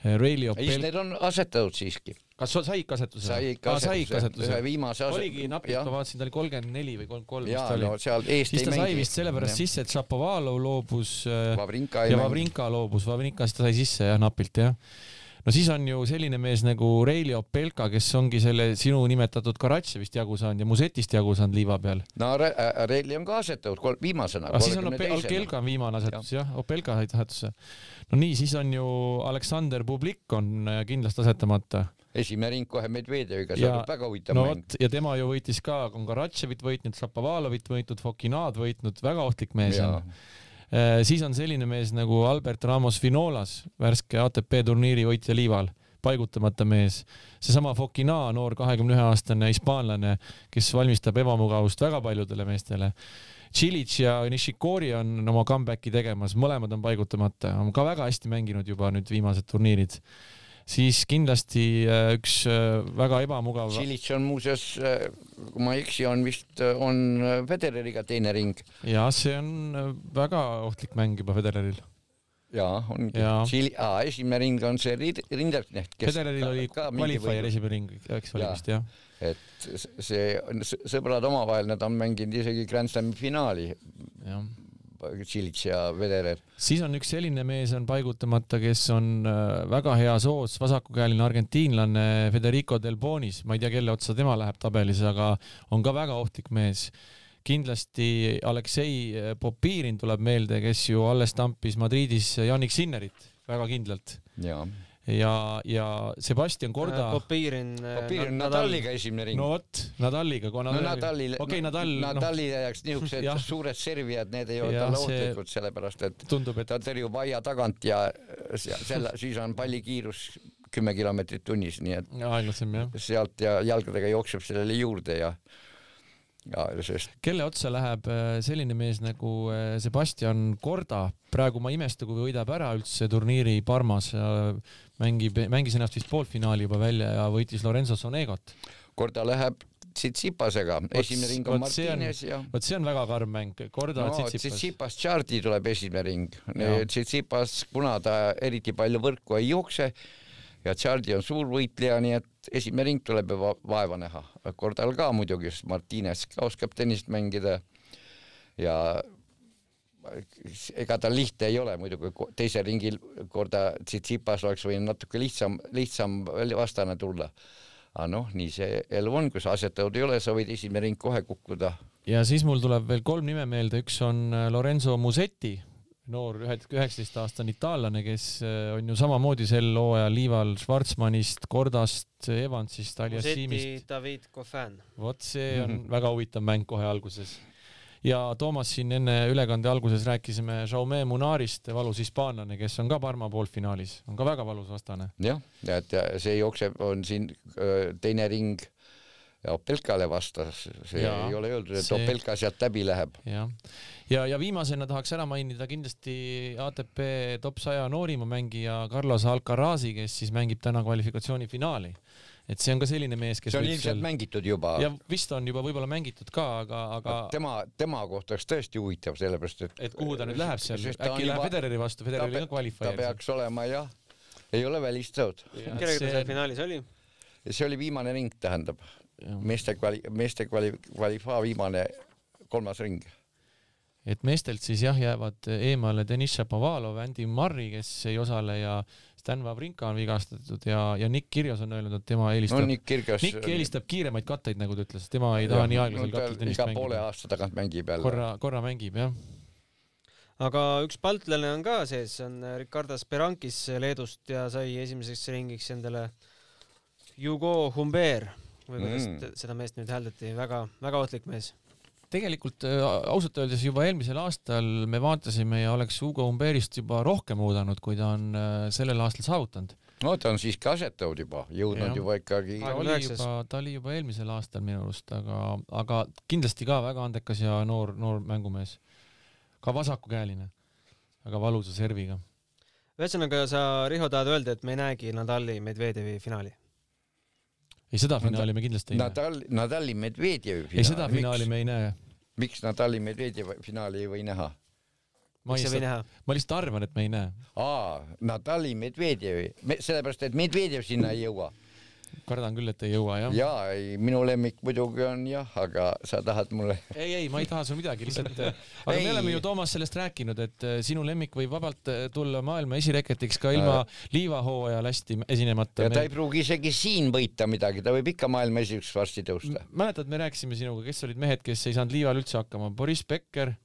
Eh, Reilio Pel-. Need on asetatud siiski. kas sa said kasetuse? sai ikka asetuse, ühe viimase asetuse. oligi napilt, ma vaatasin, ta oli kolmkümmend neli või kolmkümmend kolm vist oli. no siis ta sai vist sellepärast sisse, et Šapovalov loobus eh, Vavrinka ja Vavrinka loobus, Vavrinkast ta sai sisse jah, napilt jah no siis on ju selline mees nagu Reili Opelka, kes ongi selle sinu nimetatud Karatsevist jagu saanud ja Musetist jagu saanud liiva peal. no äh, Reili on ka asetatud viimasena. aga siis on Opelka on viimane asetus jah ja,, Opelka sai asetusse. no nii, siis on ju Aleksander Bublik on äh, kindlasti asetamata esimene ring kohe Medvedjeviga, see on väga huvitav no, mäng. ja tema ju võitis ka, on Karatševit võitnud, Šapovalovit võitnud, Fokinad võitnud, väga ohtlik mees on Äh, siis on selline mees nagu Albert Ramos Vinolas, värske ATP turniiri võitja liival, paigutamata mees. seesama Fokina, noor kahekümne ühe aastane hispaanlane, kes valmistab ebamugavust väga paljudele meestele. Cilic ja Nishikori on oma comeback'i tegemas, mõlemad on paigutamata, on ka väga hästi mänginud juba nüüd viimased turniirid. Siis kindlasti äh, üks äh, väga ebamugav. Cilic on muuseas, äh, kui ma ei eksi, on vist, on Federeriga teine ring. ja see on väga ohtlik mäng juba Federeril jaa, ongi. Tšiili, esimene ring on see Rinderknecht, kes Federeril oli qualifier esimene ring, eks oli vist jah. et see sõbrad omavahel, nad on mänginud isegi Grand Slami finaali. Tšilits ja Federer. siis on üks selline mees on paigutamata, kes on äh, väga heas hoos, vasakukäeline argentiinlane Federico Del Bonis, ma ei tea, kelle otsa tema läheb tabelis, aga on ka väga ohtlik mees kindlasti Aleksei Popirin tuleb meelde, kes ju alles tampis Madridis Yannick Sinnerit väga kindlalt. Ja, ja, ja Sebastian Korda. Äh, Popirin. Popirin Nadaliga esimene ring. no vot, Nadaliga. no Nadalil, okay, Nadal, Nadali no. jaoks niisugused suured servijad, need ei ole talle ohtlikud, sellepärast et tundub, et ta tõrjub aia tagant ja selle, siis on pallikiirus kümme kilomeetrit tunnis, nii et aeglasem jah. sealt ja jalgadega jookseb sellele juurde ja ja sest kelle otsa läheb äh, selline mees nagu äh, Sebastian Korda, praegu ma ei imesta, kui võidab ära üldse turniiri Parmas, mängib, mängis ennast vist poolfinaali juba välja ja võitis Lorenzo Sonegot. Korda läheb Tsitsipasega, esimene ring on Martines ja. vot see on väga karm mäng, Korda no, Tsitsipas. Tsitsipas Chardi tuleb esimene ring, Tsitsipas, kuna ta eriti palju võrku ei jookse ja Chardi on suur võitleja, nii et esimene ring tuleb juba vaeva näha. Kordal ka muidugi, sest Martines ka oskab tennist mängida ja ega tal lihtne ei ole muidugi, teisel ringil korda Tsitsipas oleks võinud natuke lihtsam, lihtsam vastane tulla. aga noh, nii see elu on, kui sa asetatud ei ole, sa võid esimene ring kohe kukkuda. ja siis mul tuleb veel kolm nime meelde, üks on Lorenzo Musetti noor üheksateistaastane itaallane, kes äh, on ju samamoodi sel hooajal liival Schwarzmannist, Kordast, Evansist, Aliassimist. David Coffin. vot see on mm -hmm. väga huvitav mäng kohe alguses. Ja Toomas siin enne ülekande alguses rääkisime Jaume Munarist, valus hispaanlane, kes on ka Parma poolfinaalis, on ka väga valus vastane. jah, et ja see jookseb, on siin äh, teine ring ja Opelkale vastas, see ja, ei ole öeldud, et see... Opelka sealt läbi läheb. jah, ja, ja viimasena tahaks ära mainida kindlasti ATP top saja noorima mängija Carlos Alcarazi, kes siis mängib täna kvalifikatsioonifinaali. Et see on ka selline mees, kes see on ilmselt seal... mängitud juba. ja vist on juba võib-olla mängitud ka, aga, aga tema, tema kohta oleks tõesti huvitav, sellepärast et et kuhu ta nüüd läheb seal, äkki läheb juba... Federeri vastu, Federeri ka kvalifieeris. ta peaks olema jah, ei ole välistatud. kellega ta seal finaalis oli? see oli viimane ring, tähendab meeste kvali-, meeste kvali-, kvalifaa viimane kolmas ring et meestelt siis jah, jäävad eemale Deniss Šapovalov, Andy Murray, kes ei osale ja Stan Wawrinka on vigastatud ja, ja Nick Kirjos on öelnud, et tema eelistab no,, Nick, Kirgios... Nick eelistab kiiremaid katteid, nagu ta ütles, tema ei taha ja, nii aeglasel no, kattel tennist mängida. poole aasta tagant mängib jälle. korra, korra mängib jah. aga üks baltlane on ka sees, on Ricardo Sperankis Leedust ja sai esimeseks ringiks endale Hugo Humbert või kuidas mm. seda meest nüüd hääldati, väga, väga ohtlik mees tegelikult äh, ausalt öeldes juba eelmisel aastal me vaatasime ja oleks Hugo Umberist juba rohkem oodanud, kui ta on äh, sellel aastal saavutanud. no ta on siiski asetatud juba, jõudnud ja. juba ikkagi. ta oli juba, ta oli juba eelmisel aastal minu arust, aga, aga kindlasti ka väga andekas ja noor, noor mängumees. ka vasakukäeline, väga valusa serviga. ühesõnaga sa, Riho, tahad öelda, et me ei näegi Nadali Medvedjevi finaali? Ei, seda finaali me kindlasti ei Nadal, näe. Nadali Medvedjevi finaali. ei, seda finaali miks, me ei näe. miks Nadali Medvedjevi finaali ei või näha? ma lihtsalt, ma lihtsalt arvan, et me ei näe. aa, Nadali Medvedjevi, sellepärast et Medvedjev sinna ei jõua kardan küll, et ei jõua jah. ja ei, minu lemmik muidugi on jah, aga sa tahad mulle. *laughs* ei, ei, ma ei taha sul midagi, lihtsalt. *laughs* aga ei. me oleme ju Toomas sellest rääkinud, et äh, sinu lemmik võib vabalt äh, tulla maailma esireketiks ka ilma äh. liivahooajal hästi esinemata. ja ta ei pruugi isegi siin võita midagi, ta võib ikka maailma esikuks varsti tõusta. mäletad, me rääkisime sinuga, kes olid mehed, kes ei saanud liival üldse hakkama, Boris Becker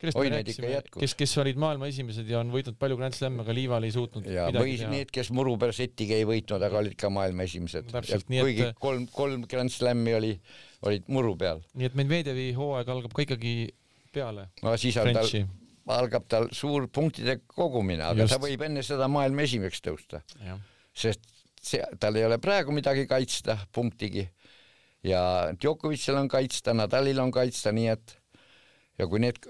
kellest me rääkisime, kes, kes olid maailma esimesed ja on võitnud palju Grand Slam'e, aga liival ei suutnud ja, või teha. need, kes muru peal settiga ei võitnud, aga olid ka maailma esimesed. kuigi et... kolm, kolm Grand Slam'i oli, olid muru peal. nii et Medvedjevi hooaeg algab ka ikkagi peale. no siis on tal, algab tal suur punktide kogumine, aga Just. ta võib enne seda maailma esimeseks tõusta. sest see, tal ei ole praegu midagi kaitsta, punktigi. ja Djokovicil on kaitsta, Nadalil on kaitsta, nii et ja kui need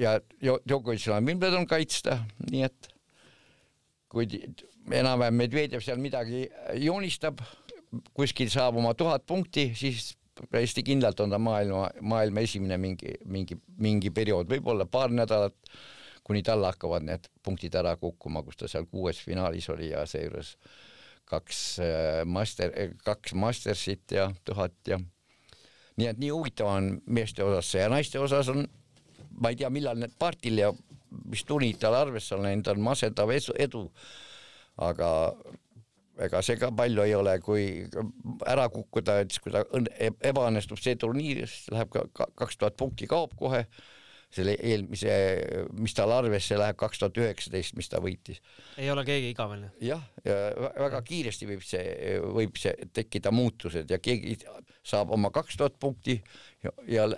ja Djokovicil on Wimbledon kaitsta, nii et kui enam-vähem Medvedjev seal midagi joonistab, kuskil saab oma tuhat punkti, siis täiesti kindlalt on ta maailma, maailma esimene mingi, mingi, mingi periood, võib-olla paar nädalat, kuni talle hakkavad need punktid ära kukkuma, kus ta seal kuues finaalis oli ja seejuures kaks äh, master, kaks mastersit ja tuhat ja nii et nii huvitav on meeste osas see ja naiste osas on, ma ei tea, millal need partil ja mis tunnid tal arvesse on läinud, on masendav edu. aga ega see ka palju ei ole, kui ära kukkuda, et siis kui ta e-, ebaõnnestub see turniir, siis läheb ka kaks tuhat punkti kaob kohe selle eelmise, mis tal arvesse läheb, kaks tuhat üheksateist, mis ta võitis. ei ole keegi igavene. jah, ja väga kiiresti võib see, võib see tekkida muutused ja keegi saab oma kaks tuhat punkti ja, ja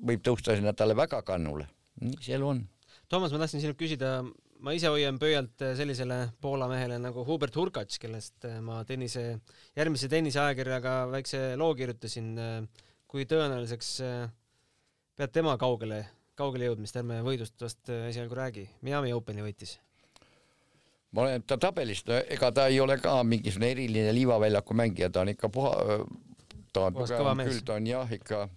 võib tõusta sinna talle väga kannule. nii see elu on. Toomas, ma tahtsin sinult küsida, ma ise hoian pöialt sellisele Poola mehele nagu Hubert Hurkacz, kellest ma tennise, järgmise tenniseajakirjaga väikse loo kirjutasin. kui tõenäoliseks pead tema kaugele kaugele jõudmist, ärme võidust vast äh, esialgu räägi. Miami Openi võitis. ma olen ta tabelist, ega ta ei ole ka mingisugune eriline liivaväljaku mängija, ta on ikka puha, ta on tugevam küll, ta on jah, ikka,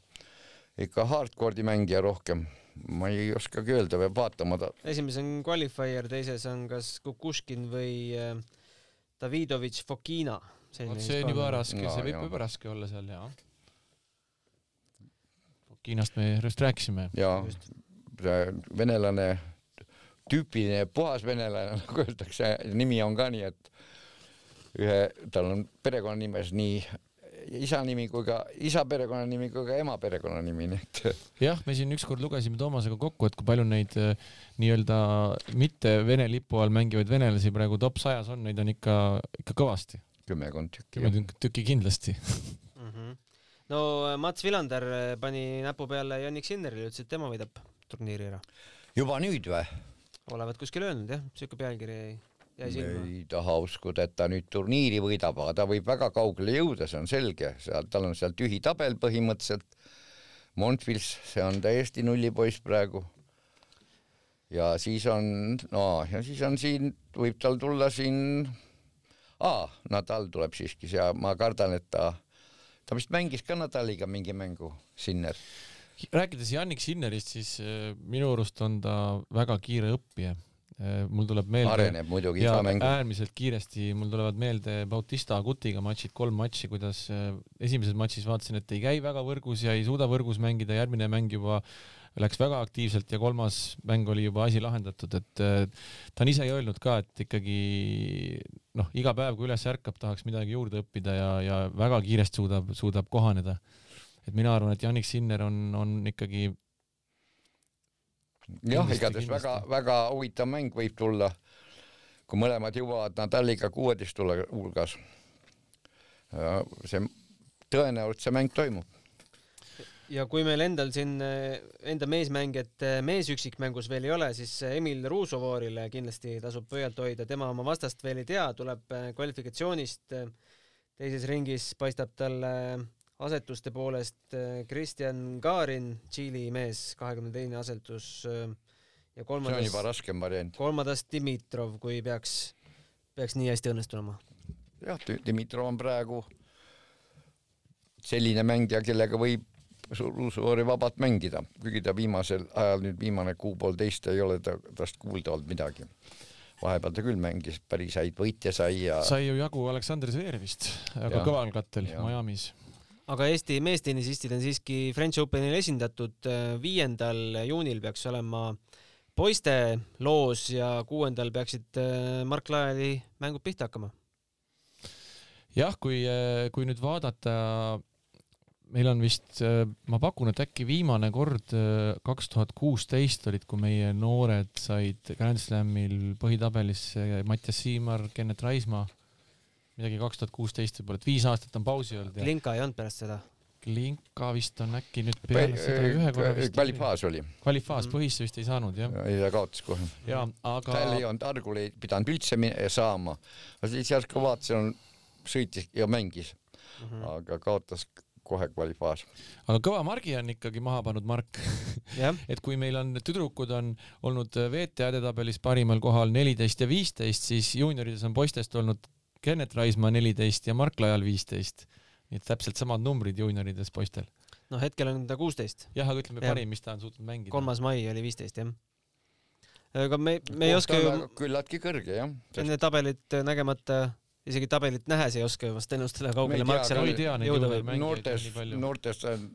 ikka hardcore'i mängija rohkem. ma ei oskagi öelda, peab vaatama ta. esimeses on qualifier, teises on kas Kukushkin või äh, Davidovitš Fokina. see on juba raske, see võib juba raske olla seal, jaa Hiinast me just rääkisime. ja venelane, tüüpiline puhas venelane, *laughs* nagu öeldakse, nimi on ka nii, et ühe, tal on perekonnanimes nii isa nimi kui ka isa perekonnanimi kui ka ema perekonnanimi, nii et. jah, me siin ükskord lugesime Toomasega kokku, et kui palju neid äh, nii-öelda mitte Vene lipu all mängivaid venelasi praegu top sajas on, neid on ikka, ikka kõvasti. kümmekond tükki. kümmekond tükki kindlasti no äh, Mats Villander äh, pani näpu peale Jannik Sinnerile, ütles, et tema võidab turniiri ära. juba nüüd või? olevat kuskil öelnud jah, siuke pealkiri jäi, jäi silma. ei taha uskuda, et ta nüüd turniiri võidab, aga ta võib väga kaugele jõuda, see on selge, seal, tal on seal tühi tabel põhimõtteliselt. Montvils, see on täiesti nullipoiss praegu. ja siis on, no ja siis on siin, võib tal tulla siin, aa, Nadal tuleb siiski ja ma kardan, et ta ta vist mängis ka Nadaliga mingi mängu, Sinner. rääkides Jannik Sinnerist, siis äh, minu arust on ta väga kiire õppija mul tuleb meelde. areneb muidugi iga mäng. äärmiselt kiiresti, mul tulevad meelde Bautista Agutiga matšid, kolm matši, kuidas äh, esimeses matšis vaatasin, et ei käi väga võrgus ja ei suuda võrgus mängida, järgmine mäng juba läks väga aktiivselt ja kolmas mäng oli juba asi lahendatud, et ta on ise öelnud ka, et ikkagi noh, iga päev, kui üles ärkab, tahaks midagi juurde õppida ja, ja väga kiiresti suudab, suudab kohaneda. et mina arvan, et Janik Sinner on, on ikkagi jah, igatahes väga-väga huvitav mäng võib tulla, kui mõlemad jõuavad Nadaliga kuueteist hulgas. see tõenäoliselt see mäng toimub ja kui meil endal siin enda meesmängijat meesüksikmängus veel ei ole, siis Emil Ruusovoorile kindlasti tasub pöialt hoida, tema oma vastast veel ei tea, tuleb kvalifikatsioonist. teises ringis paistab talle asetuste poolest Kristjan Kaarin, Tšiili mees, kahekümne teine asetus. ja kolmandas. see on juba raskem variant. kolmandas Dimitrov, kui peaks, peaks nii hästi õnnestuma. jah, Dimitrov on praegu selline mängija, kellega võib Ruusuori vabalt mängida, kuigi ta viimasel ajal nüüd viimane kuu-poolteist ei ole ta tast kuulda olnud midagi. vahepeal ta küll mängis, päris häid võite sai ja. sai ju jagu Aleksandr Zverevist, aga kõval kattel Miami's. Aga Eesti meestennisistid on siiski French Openil esindatud. viiendal juunil peaks olema poiste loos ja kuuendal peaksid äh, Mark Laeli mängud pihta hakkama. jah, kui, äh, kui nüüd vaadata meil on vist, äh, ma pakun, et äkki viimane kord äh, kaks tuhat kuusteist olid, kui meie noored said Grand Slamil põhitabelisse Mattias Siimar, Kennet Raismaa, midagi kaks tuhat kuusteist võib-olla, et viis aastat on pausi olnud. Klinka ei olnud pärast seda? Klinka vist on äkki nüüd peale seda ühe korra vist. kvalifaas oli. kvalifaas, põhisse vist ei saanud jah? ei, ta kaotas kohe. jaa, aga. tal ei olnud, Argul ei pidanud üldse saama, siis järsku vaatasin, sõitis ja mängis mm, -hmm. aga kaotas kohe kvalifaas. aga kõva margi on ikkagi maha pannud Mark *laughs* et kui meil on tüdrukud on olnud VTA edetabelis parimal kohal neliteist ja viisteist, siis juuniorides on poistest olnud Kennet Raismaa neliteist ja Mark Lajal viisteist. nii et täpselt samad numbrid juuniorides poistel. noh hetkel on ta kuusteist, jah, aga ütleme Jah. parim, mis ta on suutnud mängida. kolmas mai oli viisteist jah. aga me, me ei oska ju küllaltki kõrge jah. enne tabelit nägemata, isegi tabelit nähes ei oska ju vast ennustada, kaugele Me ei Mark tea, seal ma ei tea neid jõuda juurde võib. mängijaid on noortes nii, palju. noortes on-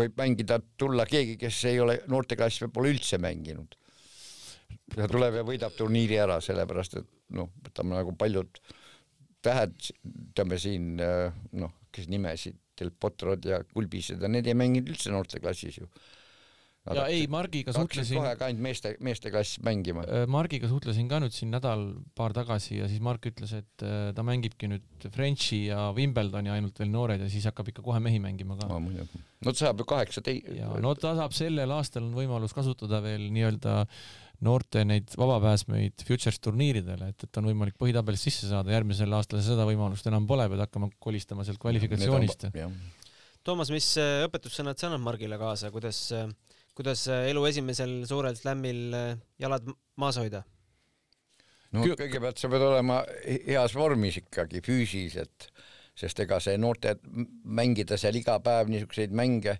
võib mängida, tulla keegi, kes ei ole noorteklassi võib-olla üldse mänginud. ja tuleb ja võidab turniiri ära, sellepärast et noh, võtame nagu paljud tähed, ütleme siin äh, noh, kes nimesid, Del Potrod ja Kulbised ja need ei mänginud üldse noorteklassis ju. ja ei, Margiga suhtlesin kohe, ka ainult meeste, meesteklassis mängima. Äh, Margiga suhtlesin ka nüüd siin nädal-paar tagasi ja siis Mark ütles, et äh, ta mängibki nüüd Frenchi ja Wimbledoni ainult veel noored ja siis hakkab ikka kohe mehi mängima ka. no ta saab ju kaheksateist. ja no ta saab sellel aastal on võimalus kasutada veel nii-öelda noorte neid vabapääsmeid Futures turniiridele, et, et on võimalik põhitabelis sisse saada, järgmisel aastal seda võimalust enam pole, pead hakkama kolistama sealt kvalifikatsioonist. Toomas, mis äh, õpetussõnad sa annad Margile kaasa, kuidas, kuidas äh, elu esimesel suurel slämmil äh, jalad maas hoida? no Kü- kõigepealt sa pead olema he- heas vormis ikkagi füüsiliselt, sest ega see noorte mängida seal iga päev niisuguseid mänge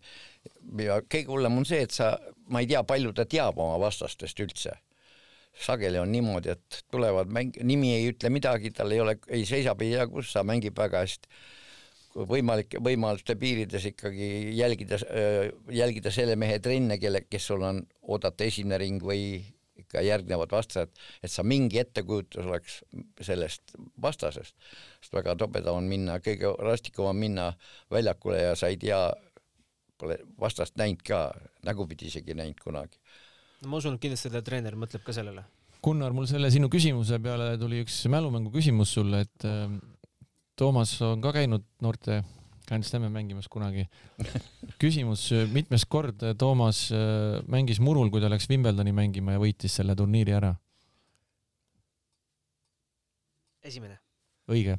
ja kõige hullem on see, et sa, ma ei tea, palju ta teab oma vastastest üldse. sageli on niimoodi, et tulevad mäng, nimi ei ütle midagi, tal ei ole, ei seisab ei tea kus, ta mängib väga hästi. võimalike võimaluste piirides ikkagi jälgida, jälgida selle mehe trenne, kelle, kes sul on oodata esimene ring või ikka järgnevad vastased, et sa mingi ettekujutus oleks sellest vastasest, sest väga tobedam on minna, kõige rastikum on minna väljakule ja sa ei tea, pole vastast näinud ka, nägupidi isegi näinud kunagi. no ma usun, et kindlasti teie treener mõtleb ka sellele. Gunnar, mul selle sinu küsimuse peale tuli üks mälumängu küsimus sulle, et äh, Toomas on ka käinud noorte Grand Slami mängimas kunagi. *laughs* küsimus, mitmes kord Toomas äh, mängis murul, kui ta läks Wimbledoni mängima ja võitis selle turniiri ära? esimene, õige.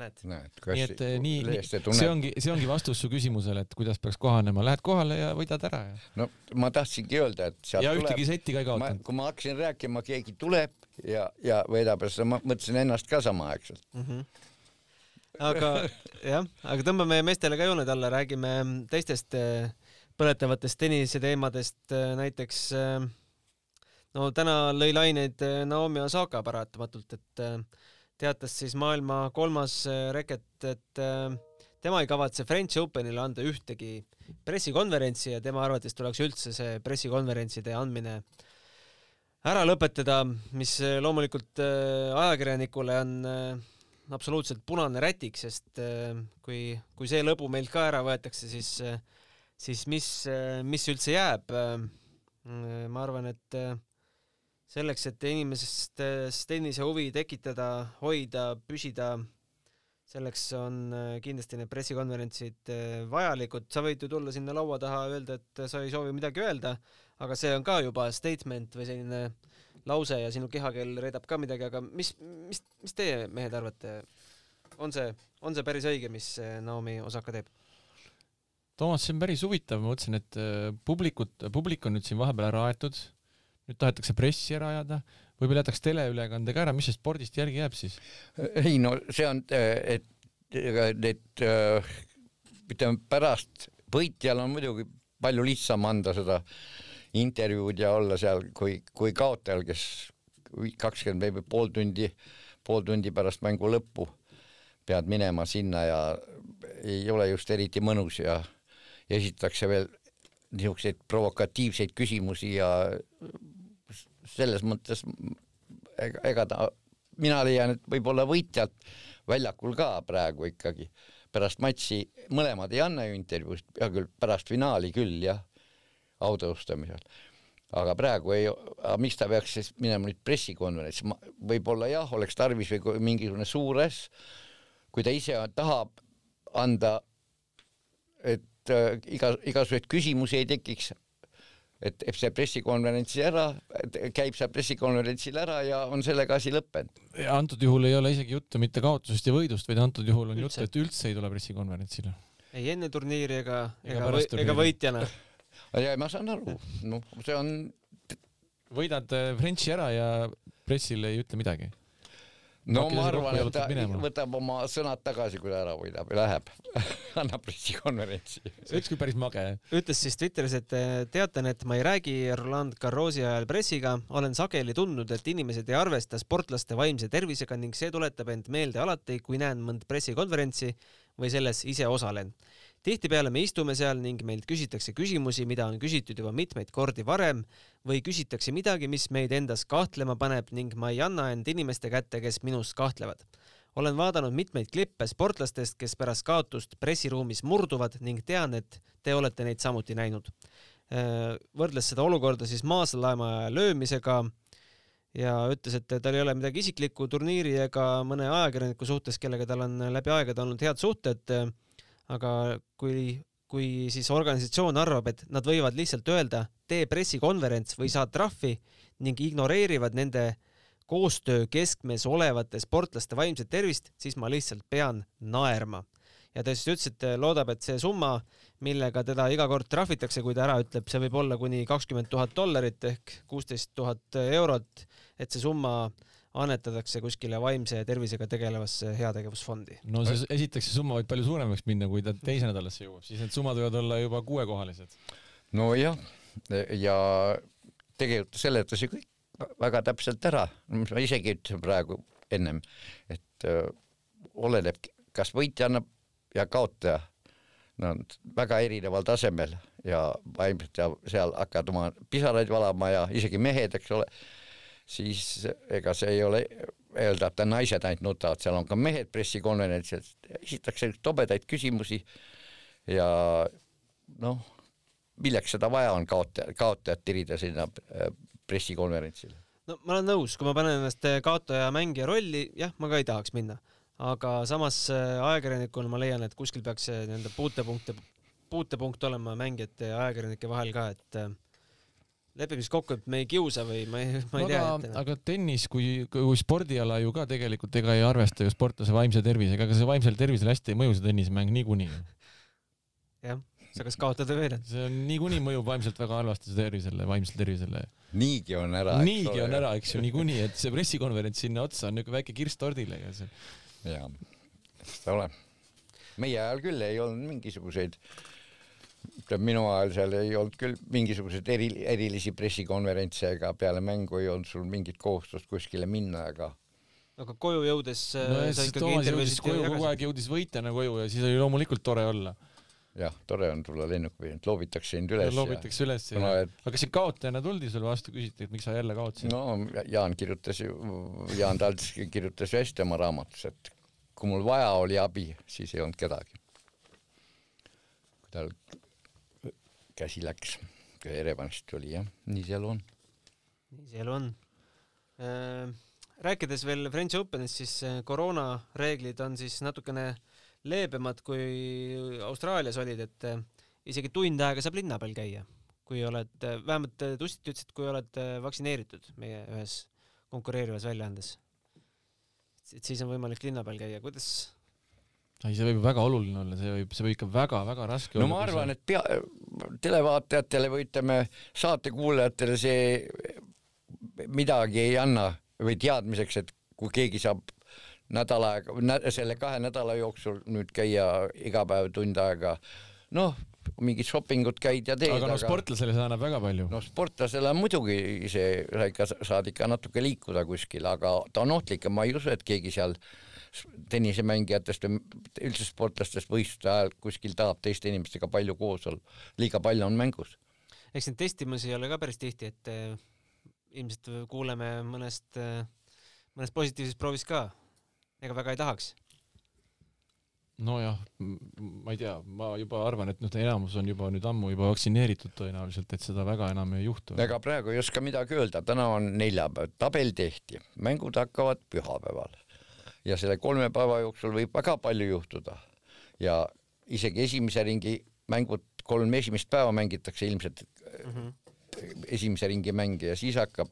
näed. näed, nii et äh, nii, see ongi, see ongi vastus su küsimusele, et kuidas peaks kohanema, lähed kohale ja võidad ära ja, no ma tahtsingi öelda, et sealt ja tuleb ühtegi setti ka ei ma, kaotanud. kui ma hakkasin rääkima, keegi tuleb ja, ja veedab ja siis ma mõtlesin ennast ka samaaegselt. mm. -hmm. aga *laughs* jah, aga tõmbame meestele ka jooned alla, räägime teistest äh, põletavatest tenniseteemadest, näiteks äh, no täna lõi laineid Naomi Osaka paratamatult, et äh, teatas siis maailma kolmas äh, reket, et äh, tema ei kavatse French Openile anda ühtegi pressikonverentsi ja tema arvates tuleks üldse see pressikonverentside andmine ära lõpetada, mis äh, loomulikult ajakirjanikule on absoluutselt punane rätik, sest kui, kui see lõbu meilt ka ära võetakse, siis, siis mis, mis üldse jääb? ma arvan, et selleks, et inimestes tennise huvi tekitada, hoida, püsida, selleks on äh, kindlasti need pressikonverentsid äh, vajalikud, sa võid ju tulla sinna laua taha öelda, et sa ei soovi midagi öelda, aga see on ka juba statement või selline lause ja sinu kehakeel reedab ka midagi, aga mis, mis, mis teie mehed arvate? on see, on see päris õige, mis äh, Naomi Osaka teeb? Toomas, see on päris huvitav, ma mõtlesin, et publikut, publik on nüüd siin vahepeal ära aetud, nüüd tahetakse pressi ära ajada, võib-olla jätaks teleülekande ka ära, mis sellest spordist järgi jääb siis? ei no see on, et ega need äh, ütleme pärast võitjal on muidugi palju lihtsam anda seda intervjuud ja olla seal kui, kui kaotajal, kes kakskümmend või pool tundi, pool tundi pärast mängu lõppu pead minema sinna ja ei ole just eriti mõnus ja esitatakse veel niisuguseid provokatiivseid küsimusi ja selles mõttes ega, ega ta, mina leian, et võib-olla võitjalt väljakul ka praegu ikkagi pärast matši mõlemad ei anna ju intervjuusid, hea küll, pärast finaali küll jah, autaustamisel. aga praegu ei, miks ta peaks siis minema nüüd pressikonverentsi, võib-olla jah, oleks tarvis või mingisugune suur asj, kui ta ise tahab anda, et äh, iga, igasuguseid küsimusi ei tekiks et teeb see pressikonverentsi ära, käib seal pressikonverentsil ära ja on sellega asi lõppenud. ja antud juhul ei ole isegi juttu mitte kaotusest ja võidust, vaid antud juhul on juttu, et üldse ei tule pressikonverentsile. ei enne turniiri ega, Ega ega, ega võitjana. *laughs* ja ma saan aru, noh, see on võidad äh, Frenchi ära ja pressile ei ütle midagi. No ma arvan, et ta minema. võtab oma sõnad tagasi, kui ta ära võidab ja läheb, *laughs* annab pressikonverentsi. see oleks küll päris mage. ütles siis Twitteris, et eh, teatan, et ma ei räägi Roland Garrosi ajal pressiga, olen sageli tundnud, et inimesed ei arvesta sportlaste vaimse tervisega ning see tuletab end meelde alati, kui näen mõnd pressikonverentsi või selles ise osalen. Tihtipeale me istume seal ning meilt küsitakse küsimusi, mida on küsitud juba mitmeid kordi varem või küsitakse midagi, mis meid endas kahtlema paneb ning ma ei anna end inimeste kätte, kes minus kahtlevad olen vaadanud mitmeid klippe sportlastest, kes pärast kaotust pressiruumis murduvad ning tean, et te olete neid samuti näinud. võrdles seda olukorda siis maasalaema löömisega ja ütles, et tal ei ole midagi isiklikku turniiri ega mõne ajakirjaniku suhtes, kellega tal on läbi aegade olnud head suhted. Aga kui, kui siis organisatsioon arvab, et nad võivad lihtsalt öelda, tee pressikonverents või saad trahvi ning ignoreerivad nende koostöö keskmes olevate sportlaste vaimset tervist, siis ma lihtsalt pean naerma. ja ta siis ütles, et loodab, et see summa, millega teda iga kord trahvitakse, kui ta ära ütleb, see võib olla kuni kakskümmend tuhat dollarit ehk kuusteist tuhat eurot, et see summa annetatakse kuskile vaimse tervisega tegelevasse heategevusfondi. no see esiteks see summa võib palju suuremaks minna, kui ta teise nädalasse jõuab, siis need summad võivad olla juba kuuekohalised. nojah, ja tegelikult seletas ju kõik väga täpselt ära, mis ma isegi ütlesin praegu ennem, et öö, oleneb, kas võitja annab ja kaotaja, nad on väga erineval tasemel ja vaimselt ja seal hakkavad oma pisaraid valama ja isegi mehed, eks ole, siis ega see ei ole öelda, et naised ainult nutavad, seal on ka mehed pressikonverentsil, esitatakse tobedaid küsimusi ja noh, milleks seda vaja on kaotaja, kaotajat tirida sinna äh, pressikonverentsile. no ma olen nõus, kui ma panen ennast kaotaja mängija rolli, jah, ma ka ei tahaks minna, aga samas äh, ajakirjanikuna ma leian, et kuskil peaks nii-öelda puutepunkte, puutepunkt olema mängijate ja ajakirjanike vahel ka, et äh, lepime siis kokku, et me ei kiusa või ma ei, *laughs* ma ei tea aga, aga tennis kui, kui spordiala ju ka tegelikult ega ei arvesta ju sportlase vaimse tervisega, aga see vaimsele tervisele hästi ei mõju, see tennisemäng niikuinii. *laughs* jah, sa kas kaotad või võidad. see on niikuinii mõjub vaimselt väga halvasti see tervisele, vaimsele tervisele. niigi on ära. niigi on ära, eks ju, niikuinii, et see pressikonverents sinna otsa on niisugune väike kirss tordile, ega see jaa, seda ole. meie ajal küll ei olnud mingisuguseid, ütleme minu ajal seal ei olnud küll mingisuguseid eri, erilisi pressikonverentse ega peale mängu ei olnud sul mingit kohustust kuskile minna ega aga koju jõudes äh, no ja sa ikkagi intervjuusid koju, kogu jagasid. aeg jõudis võitjana koju ja siis oli loomulikult tore olla. jah, tore on tulla lennuki peale, loobitakse sind üles loobitakse üles ja kuna et aga kas siin kaotajana tuldi sulle vastu, küsiti, et miks sa jälle kaotasid no.? no Jaan kirjutas ju, Jaan Talts kirjutas ju hästi oma raamatus, et kui mul vaja oli abi, siis ei olnud kedagi. kui tal käsi läks, kui Erevanist tuli jah, nii see elu on. nii see elu on. rääkides veel French Openist, siis äh, koroonareeglid on siis natukene leebemad kui Austraalias olid, et äh, isegi tund aega saab linna peal käia, kui oled, vähemalt äh, Tussit ütles, et kui oled äh, vaktsineeritud meie ühes konkureerivas väljaandes. et siis on võimalik linna peal käia, kuidas, ei, see võib väga oluline olla, see võib, see võib ikka väga-väga raske no olla. ma arvan, et pea, televaatajatele või ütleme, saatekuulajatele see midagi ei anna või teadmiseks, et kui keegi saab nädal aega, selle kahe nädala jooksul nüüd käia iga päev tund aega, noh, mingit shoppingut käid ja teed, aga no sportlasele see annab väga palju no sportlasele on muidugi see, sa ikka saad ikka natuke liikuda kuskil, aga ta on ohtlik ja ma ei usu, et keegi seal s- tennisemängijatest või üldse sportlastest võistluste ajal kuskil tahab teiste inimestega palju koos olla. liiga palju on mängus. eks neid testimusi ei ole ka päris tihti, et äh, ilmselt kuuleme mõnest, mõnest positiivsest proovist ka. ega väga ei tahaks. nojah, ma ei tea, ma juba arvan, et noh, enamus on juba nüüd ammu juba vaktsineeritud tõenäoliselt, et seda väga enam ei juhtu. ega praegu ei oska midagi öelda, täna on neljapäev, tabel tehti, mängud hakkavad pühapäeval ja selle kolme päeva jooksul võib väga palju juhtuda ja isegi esimese ringi mängud, kolm esimest päeva mängitakse ilmselt Mm -hmm. esimese ringi mänge ja siis hakkab,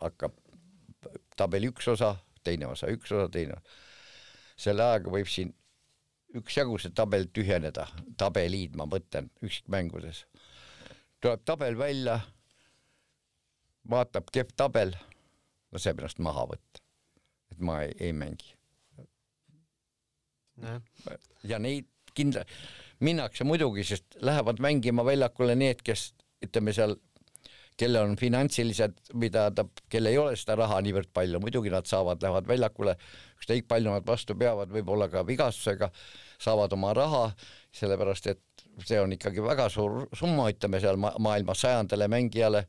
hakkab tabeli üks osa, teine osa, üks osa, teine osa. selle ajaga võib siin üksjagu see tabel tühjeneda, tabeliid, ma mõtlen, üksikmängudes. tuleb tabel välja, vaatab kehv tabel, laseb ennast maha võtta. Et ma ei, ei mängi. ja neid kindla-, minnakse muidugi, sest lähevad mängima väljakule need, kes ütleme seal kellel on finantsilised, mida ta, kel ei ole seda raha niivõrd palju, muidugi nad saavad, lähevad väljakule, ükskõik palju nad vastu peavad, võib-olla ka vigastusega, saavad oma raha, sellepärast et see on ikkagi väga suur summa, ütleme seal ma maailma sajandale mängijale,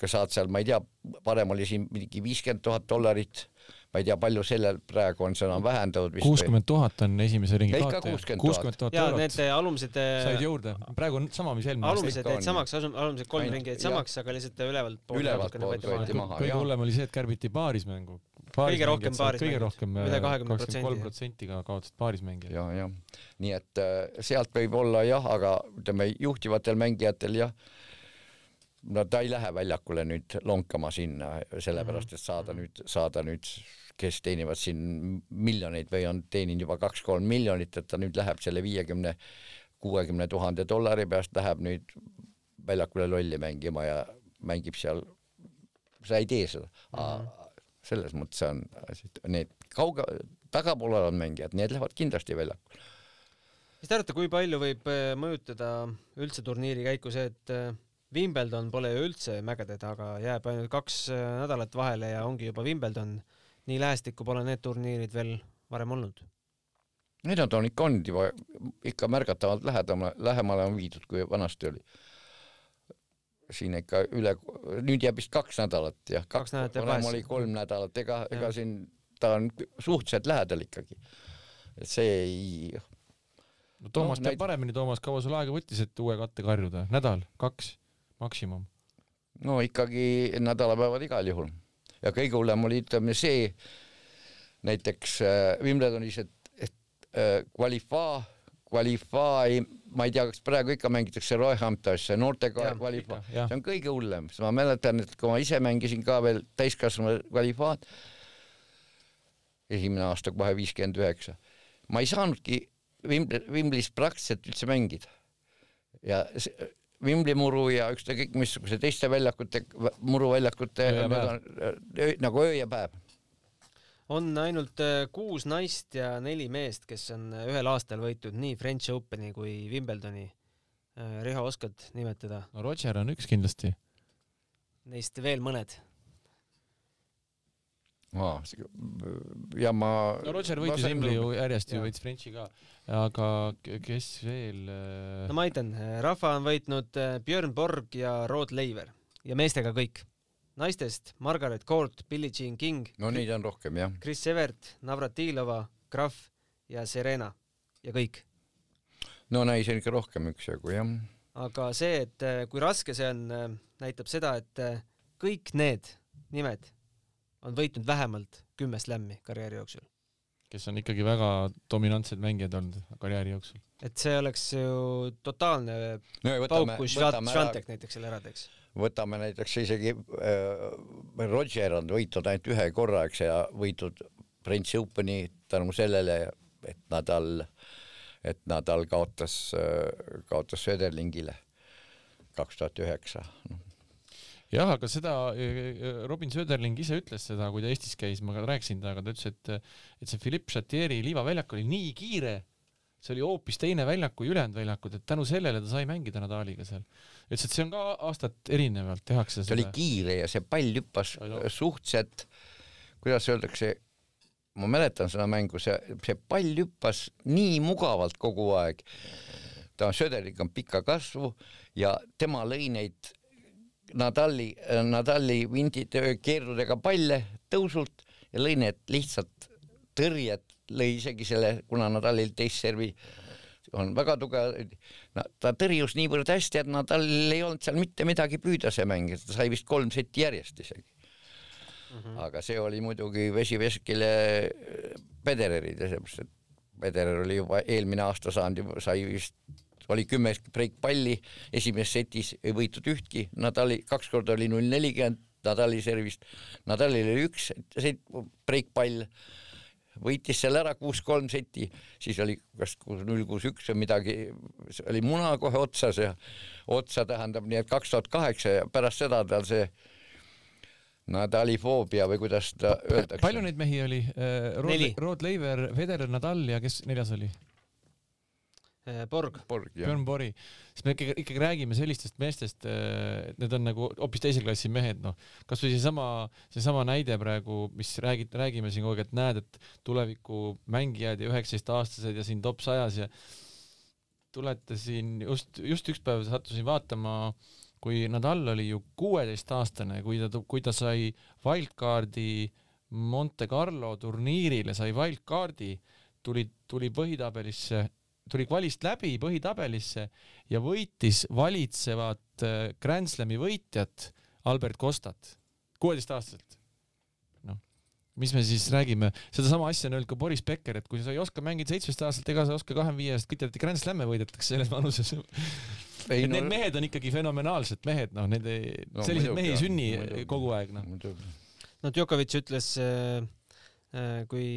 kes saad seal, ma ei tea, varem oli siin mingi viiskümmend tuhat dollarit ma ei tea, palju sellel praegu on, seda on vähendatud vist. kuuskümmend tuhat on esimese ringi kaotaja. kuuskümmend tuhat eurot. Need alumised said juurde, praegu on sama, mis eelmine aasta. alumised jäid samaks, alumised kolm ringi jäid samaks, aga lihtsalt ülevalt poolt ülevalt poolt võeti maha. kõige hullem oli see, et kärbiti paarismängu. kõige rohkem paarismängijad. kõige rohkem, üle kahekümne protsendi. kolm protsenti ka kaotasid paarismängijad. ja, jah. nii et sealt võib olla jah, aga ütleme, juhtivatel mängijatel jah no ta ei lähe väljakule nüüd lonkama sinna, sellepärast et saada nüüd, saada nüüd kes teenivad siin miljoneid või on teeninud juba kaks-kolm miljonit, et ta nüüd läheb selle viiekümne, kuuekümne tuhande dollari peast, läheb nüüd väljakule lolli mängima ja mängib seal, sa ei tee seda mm. -hmm. selles mõttes on need kauge, tagapool olevad mängijad, need lähevad kindlasti väljakule. mis te arvate, kui palju võib äh, mõjutada üldse turniiri käiku see, et äh, Wimbledon pole ju üldse mägede taga, jääb ainult kaks äh, nädalat vahele ja ongi juba Wimbledon nii lähestikku pole need turniirid veel varem olnud? Need nad on ikka olnud juba, ikka märgatavalt lähedamale, lähemale on viidud, kui vanasti oli. siin ikka üle, nüüd jääb vist kaks nädalat jah, kaks nädalat jääb varem oli kolm nädalat, ega, ega siin ta on suhteliselt lähedal ikkagi. et see ei no Toomas no, teab näid... paremini, Toomas, kaua sul aega võttis, et uue katte karjuda? nädal, kaks, maksimum? no ikkagi nädalapäevad igal juhul ja kõige hullem oli ütleme see näiteks äh, Wimbledonis, et, et äh, kvalifaa, kvalifaa ei, ma ei tea, kas praegu ikka mängitakse Roehamptonis, see noorte kvalifaa, see on kõige hullem, sest ma mäletan, et kui ma ise mängisin ka veel täiskasvanu kvalifaat, esimene aasta kohe viiskümmend üheksa, ma ei saanudki Wimbl-, Wimblis praktiliselt üldse mängida. ja Wimbli muru ja ükskõik missuguse teiste väljakute, muruväljakute nagu öö ja päev. on ainult kuus naist ja neli meest, kes on ühel aastal võitnud nii French Openi kui Wimbledoni. Riho, oskad nimetada? no Roger on üks kindlasti. Neist veel mõned ja ma. no Roger võitis Imbli ju järjest ju võitis Frenchi ka, aga kes veel? Äh? no ma ütlen, rahva on võitnud äh, Björn Borg ja Rod Leiver ja meestega kõik. naistest Margaret Court, Billie Jean King. no neid on rohkem jah. Chris Evert, Navratilova, Graf ja Serena ja kõik. no naisi on ikka rohkem üksjagu jah. aga see, et äh, kui raske see on, näitab seda, et kõik need nimed on võitnud vähemalt kümme slämmi karjääri jooksul. Kes on ikkagi väga dominantsed mängijad olnud karjääri jooksul. et see oleks ju totaalne no, pauk, kui Svantek näiteks selle ära teeks. võtame näiteks isegi äh, Roger on võitnud ainult ühe korra, eks, ja võitnud French Openi tänu sellele, et Nadal, et Nadal kaotas, äh, kaotas Söderlingile kaks tuhat üheksa, noh jah, aga seda e, e, Robin Söderling ise ütles seda, kui ta Eestis käis, ma ka rääkisin temaga, ta ütles, et et see Philippe Chatieri liivaväljak oli nii kiire, see oli hoopis teine väljak kui ülejäänud väljakud, et tänu sellele ta sai mängida Nadaliga seal. ütles, et see on ka aastat erinevalt, tehakse seda. ta oli kiire ja see pall hüppas suhteliselt, kuidas öeldakse, ma mäletan seda mängu, see, see pall hüppas nii mugavalt kogu aeg. ta on, Söderling on pika kasvu ja tema lõi neid Nadali, Nadali vindid keerdudega palle tõusult ja lõi need lihtsalt tõrjed, lõi isegi selle, kuna Nadalil teist servi on väga tugev, no ta tõrjus niivõrd hästi, et Nadalil ei olnud seal mitte midagi püüda see mäng, ta sai vist kolm setti järjest isegi mm. -hmm. aga see oli muidugi vesi veskile Federerile, sellepärast et Federer oli juba eelmine aasta saanud, sai vist oli kümme breikpalli, esimeses setis ei võitud ühtki, Nadali kaks korda oli null nelikümmend Nadali servist, Nadalil oli üks breikpall, võitis selle ära kuus-kolm seti, siis oli kas null kuus üks või midagi, oli muna kohe otsas ja otsa tähendab nii, et kaks tuhat kaheksa ja pärast seda tal see Nadalifoobia või kuidas ta öeldakse. palju neid mehi oli? Rod, Rod Laver, Federer, Nadal ja kes neljas oli? Äh, Borg. Borg, jah. Björn Borg. siis me ikkagi, ikkagi räägime sellistest meestest, äh, et need on nagu hoopis teise klassi mehed, noh. kasvõi seesama, seesama näide praegu, mis räägid, räägime siin kogu aeg, et näed, et tuleviku mängijad ja üheksateistaastased ja siin top sajas ja tulete siin just, just üks päev sattusin vaatama, kui Nadal oli ju kuueteistaastane, kui ta, kui ta sai wildcardi Monte Carlo turniirile, sai wildcardi, tuli, tuli põhitabelisse tuli kvalist läbi põhitabelisse ja võitis valitsevat äh, Grand Slami võitjat Albert Kostat, kuueteistaastaselt. noh, mis me siis räägime, sedasama asja on öelnud ka Boris Becker, et kui sa ei oska mängida seitsmeteistaastaselt, ega sa ei oska kahekümne viiest, kõik teavad, et Grand Slam'e võidetakse selles vanuses ei, no... Need mehed on ikkagi fenomenaalsed mehed, noh, nende no, selliseid mehi ei sünni muidugi, kogu aeg, noh. no Djokovic ütles äh, äh kui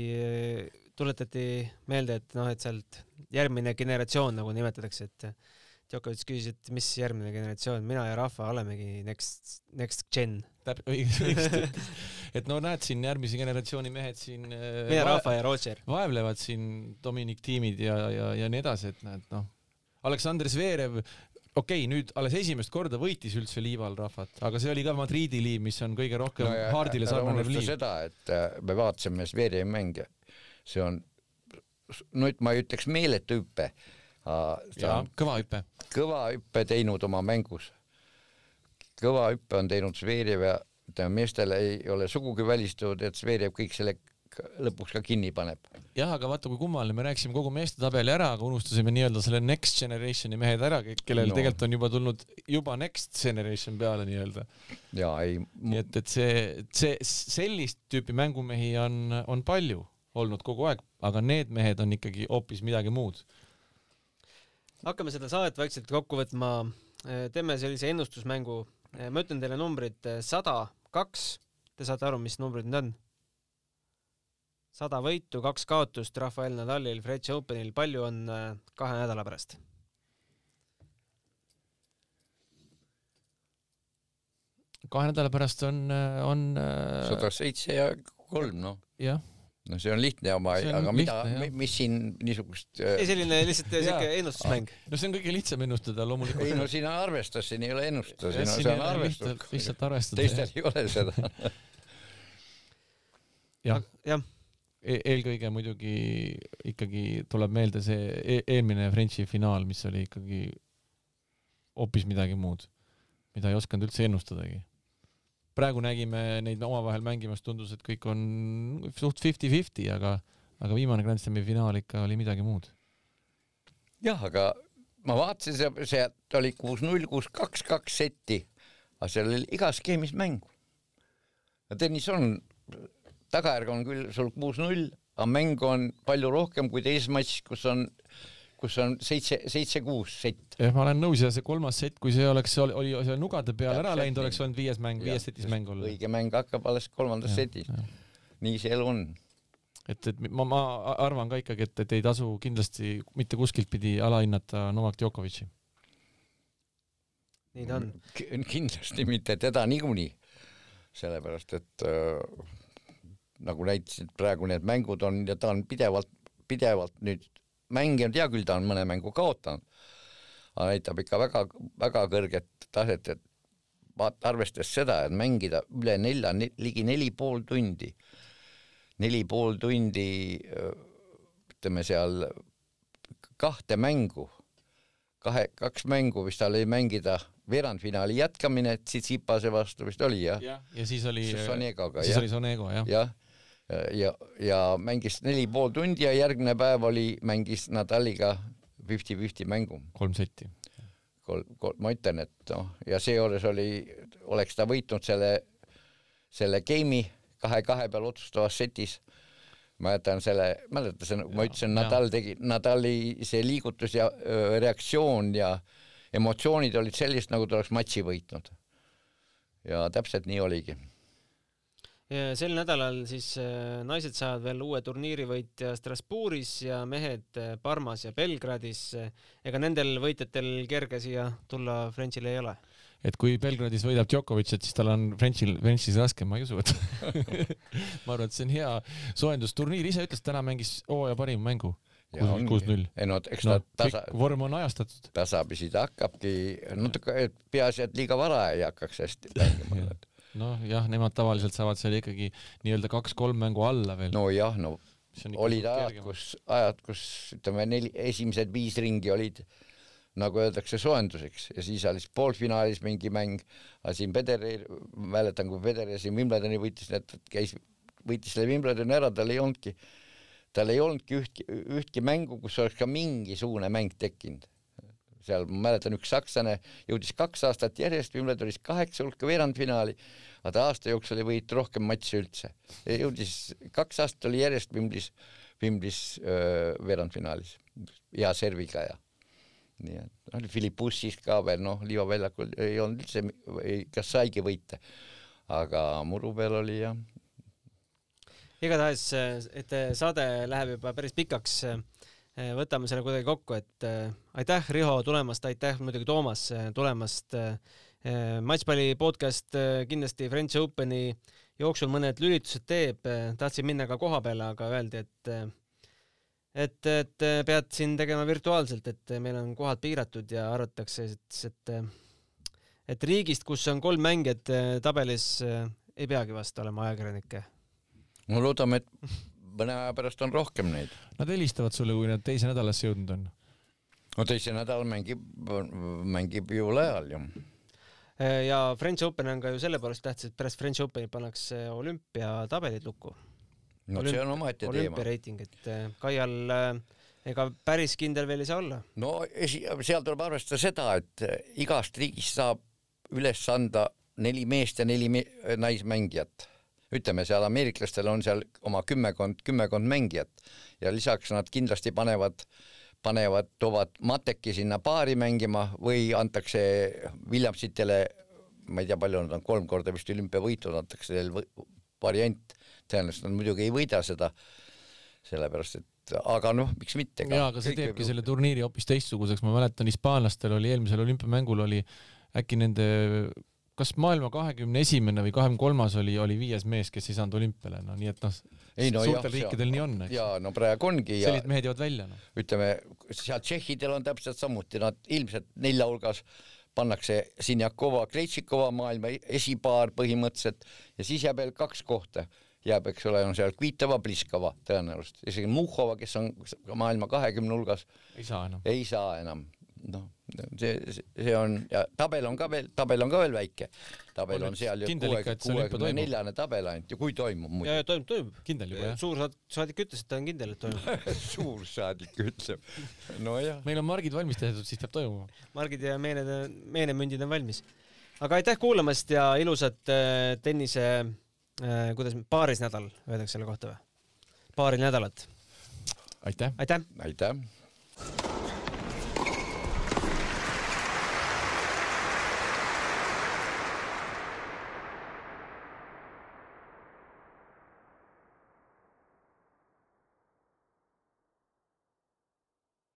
tuletati meelde, et noh, et sealt järgmine generatsioon nagu nimetatakse, et Djokovic küsis, et mis järgmine generatsioon, mina ja Rahva olemegi next, next gen. *laughs* et no näed siin järgmise generatsiooni mehed siin. Äh, mina, Rahva ja Roger. vaevlevad siin Dominic tiimid ja, ja, ja nii edasi, et näed noh. Aleksandr Zverev, okei okay,, nüüd alles esimest korda võitis üldse liival rahvat, aga see oli ka Madridi liiv, mis on kõige rohkem no Hardile sarnanev liiv. seda, et äh, me vaatasime Zverevi mänge see on, et ma ei ütleks meeletu hüpe. kõva hüpe. kõva hüppe teinud oma mängus. kõva hüppe on teinud Zverev ja ütleme, meestele ei ole sugugi välistatud, et Zverev kõik selle lõpuks ka kinni paneb. jah, aga vaata kui kummaline, me rääkisime kogu meeste tabeli ära, aga unustasime nii-öelda selle next generation'i mehed ära, kellel no. tegelikult on juba tulnud juba next generation peale nii-öelda. ja ei. nii et, et see, see sellist tüüpi mängumehi on, on palju olnud kogu aeg, aga need mehed on ikkagi hoopis midagi muud. hakkame seda saadet vaikselt kokku võtma. teeme sellise ennustusmängu. ma ütlen teile numbrid sada, kaks. Te saate aru, mis numbrid need on? sada võitu, kaks kaotust Rafael Nadalil French Openil. palju on äh, kahe nädala pärast? kahe nädala pärast on, äh, on äh, sada seitse ja kolm, noh. jah no see on lihtne oma, aga mida, mis siin niisugust äh, ei, selline lihtsalt siuke ennustusmäng. no see on kõige lihtsam ennustada loomulikult. ei no siin on arvestus, siin ei ole ennustus, siin on, see on arvestus. lihtsalt arvestada. teistel ei ole seda *laughs* jah ja. E. eelkõige muidugi ikkagi tuleb meelde see e eelmine Frenchi finaal, mis oli ikkagi hoopis midagi muud, mida ei osanud üldse ennustadagi praegu nägime neid omavahel mängimas, tundus, et kõik on suht fifty-fifty, aga, aga viimane Grand Slami finaal ikka oli midagi muud. jah, aga ma vaatasin, see, see oli kuus-null, kuus-kaks, kaks setti, aga seal oli igas skeemis mängu. ja tennis on, tagajärg on küll sul kuus-null, aga mängu on palju rohkem kui teises matšis, kus on kus on seitse, seitse-kuus sett. jah, ma olen nõus ja see kolmas sett, kui see oleks, oli seal nugade peale ära läinud, oleks olnud viies mäng, viies setis mäng olla. õige mäng hakkab alles kolmandas setis. nii see elu on. et, et ma, ma arvan ka ikkagi, et, et ei tasu kindlasti mitte kuskilt pidi alahinnata Novak Djokovic'i. nii ta on. kindlasti mitte teda niikuinii, sellepärast et äh, nagu näitasid praegu need mängud on ja ta on pidevalt, pidevalt nüüd mänginud, hea küll, ta on mõne mängu kaotanud, aga näitab ikka väga, väga kõrget taset, et vaata, arvestades seda, et mängida üle nelja, ligi neli pool tundi, neli pool tundi ütleme seal kahte mängu, kahe, kaks mängu vist tal oli mängida veerandfinaali jätkamine Tsitsipase vastu vist oli jah ja,? ja siis oli Sonegoga, siis jah. oli Sonego jah ja ja, ja mängis neli pool tundi ja järgmine päev oli, mängis Nadaliga fifty-fifty mängu. kolm setti. kolm, kolm, ma ütlen, et noh, ja seejuures oli, oleks ta võitnud selle, selle game'i kahe-kahe peal otsustavas setis ma jätan selle, mäletad sa, ma ütlesin, Nadal tegi, Nadali see liigutus ja öö, reaktsioon ja emotsioonid olid sellised, nagu ta oleks matši võitnud. ja täpselt nii oligi sel nädalal siis äh, naised saavad veel uue turniirivõitja Strasbourgis ja mehed äh, Parmas ja Belgradis. ega nendel võitjatel kerge siia tulla Frenchile ei ole? et kui Belgradis võidab Djokovic, et siis tal on Frenchil, Frenchis raske, ma ei usu, et *laughs* ma arvan, et see on hea soojendusturniir, ise ütles, täna mängis hooaja parima mängu kuus-null. ei no eks no, ta tasa. vorm on ajastatud. tasapisi ta hakkabki, no peaasi, et liiga vara ei hakkaks hästi mängima noh, jah, nemad tavaliselt saavad seal ikkagi nii-öelda kaks-kolm mängu alla veel. nojah, no olid ajad, kus, ajad, kus ütleme neli, esimesed viis ringi olid nagu öeldakse soojenduseks. Ja siis alles poolfinaalis mingi mäng, aga siin Federer, mäletan, kui Federer siin Wimbledoni võitis, et käis, võitis selle Wimbledoni ära, tal ei olnudki, tal ei olnudki ühtki, ühtki mängu, kus oleks ka mingisugune mäng tekkinud seal ma mäletan, üks sakslane jõudis kaks aastat järjest Wimbledonis kaheksa hulka veerandfinaali, aga ta aasta jooksul ei võitnud rohkem matše üldse. jõudis, kaks aastat oli järjest Wimblis, Wimblis öö, veerandfinaalis hea serviga ja nii et noh, Philippussis ka veel noh, liivaväljakul ei olnud üldse, kas saigi võita, aga muru peal oli jah. igatahes, et saade läheb juba päris pikaks võtame selle kuidagi kokku, et äh, aitäh, Riho, tulemast, aitäh muidugi, Toomas, äh, tulemast matšpalli podcast kindlasti French Openi jooksul mõned lülitused teeb tahtsin minna ka koha peale, aga öeldi, et et, et pead siin tegema virtuaalselt, et meil on kohad piiratud ja arvatakse, et, et, et riigist, kus on kolm mängijat tabelis, ei peagi vast olema ajakirjanikke. no loodame, et mõne aja pärast on rohkem neid. Nad helistavad sulle, kui nad teise nädalasse jõudnud on? no teise nädal mängib, mängib jõule ajal ju. ja French Open on ka ju selle poolest tähtis, et pärast French Openit pannakse olümpiatabelid lukku. no Olümp see on omaette teema. olümpiareiting, et äh, Kaial äh, ega päris kindel veel ei saa olla. no esi-, seal tuleb arvestada seda, et äh, igast riigist saab üles anda neli meest ja neli me naismängijat ütleme seal ameeriklastel on seal oma kümmekond, kümmekond mängijat ja lisaks nad kindlasti panevad, panevad, toovad Mateki sinna paari mängima või antakse Williamsitele, ma ei tea, palju nad on kolm korda vist olümpiavõitnud, antakse neile variant, tõenäoliselt nad muidugi ei võida seda, sellepärast et aga noh, miks mitte. jaa, aga see teebki selle turniiri hoopis teistsuguseks, ma mäletan, hispaanlastel oli eelmisel olümpiamängul oli äkki nende kas maailma kahekümne esimene või kahekümne kolmas oli, oli viies mees, kes ei saanud olümpiale, no nii et noh, no, suurtel jah, riikidel nii on, eks. jaa, no praegu ongi ja sellised mehed jäävad välja, noh. ütleme, seal tšehhidel on täpselt samuti, nad ilmselt nelja hulgas pannakse Sinjakova, Krejtšikova maailma esipaar põhimõtteliselt ja siis jääb veel kaks kohta. Jääb, eks ole, on seal Kvitova, Pliskova tõenäoliselt, isegi Muhhova, kes on maailma kahekümne hulgas, ei saa enam, ei saa enam noh, see, see on ja tabel on ka veel, tabel on ka veel väike. tabel on, on seal ju kuuekümne neljane tabel ainult ja kui toimub muidu. ja, ja toimub, toimub. kindel juba jah? suursaadik ütles, et ta on kindel, et toimub *laughs* suursaadik ütleb, nojah. meil on margid valmis tehtud, siis peab toimuma. margid ja meened, meenemündid on valmis. aga aitäh kuulamast ja ilusat äh, tennise äh,, kuidas, paarisnädal öeldakse selle kohta või? paari nädalat. aitäh. aitäh. aitäh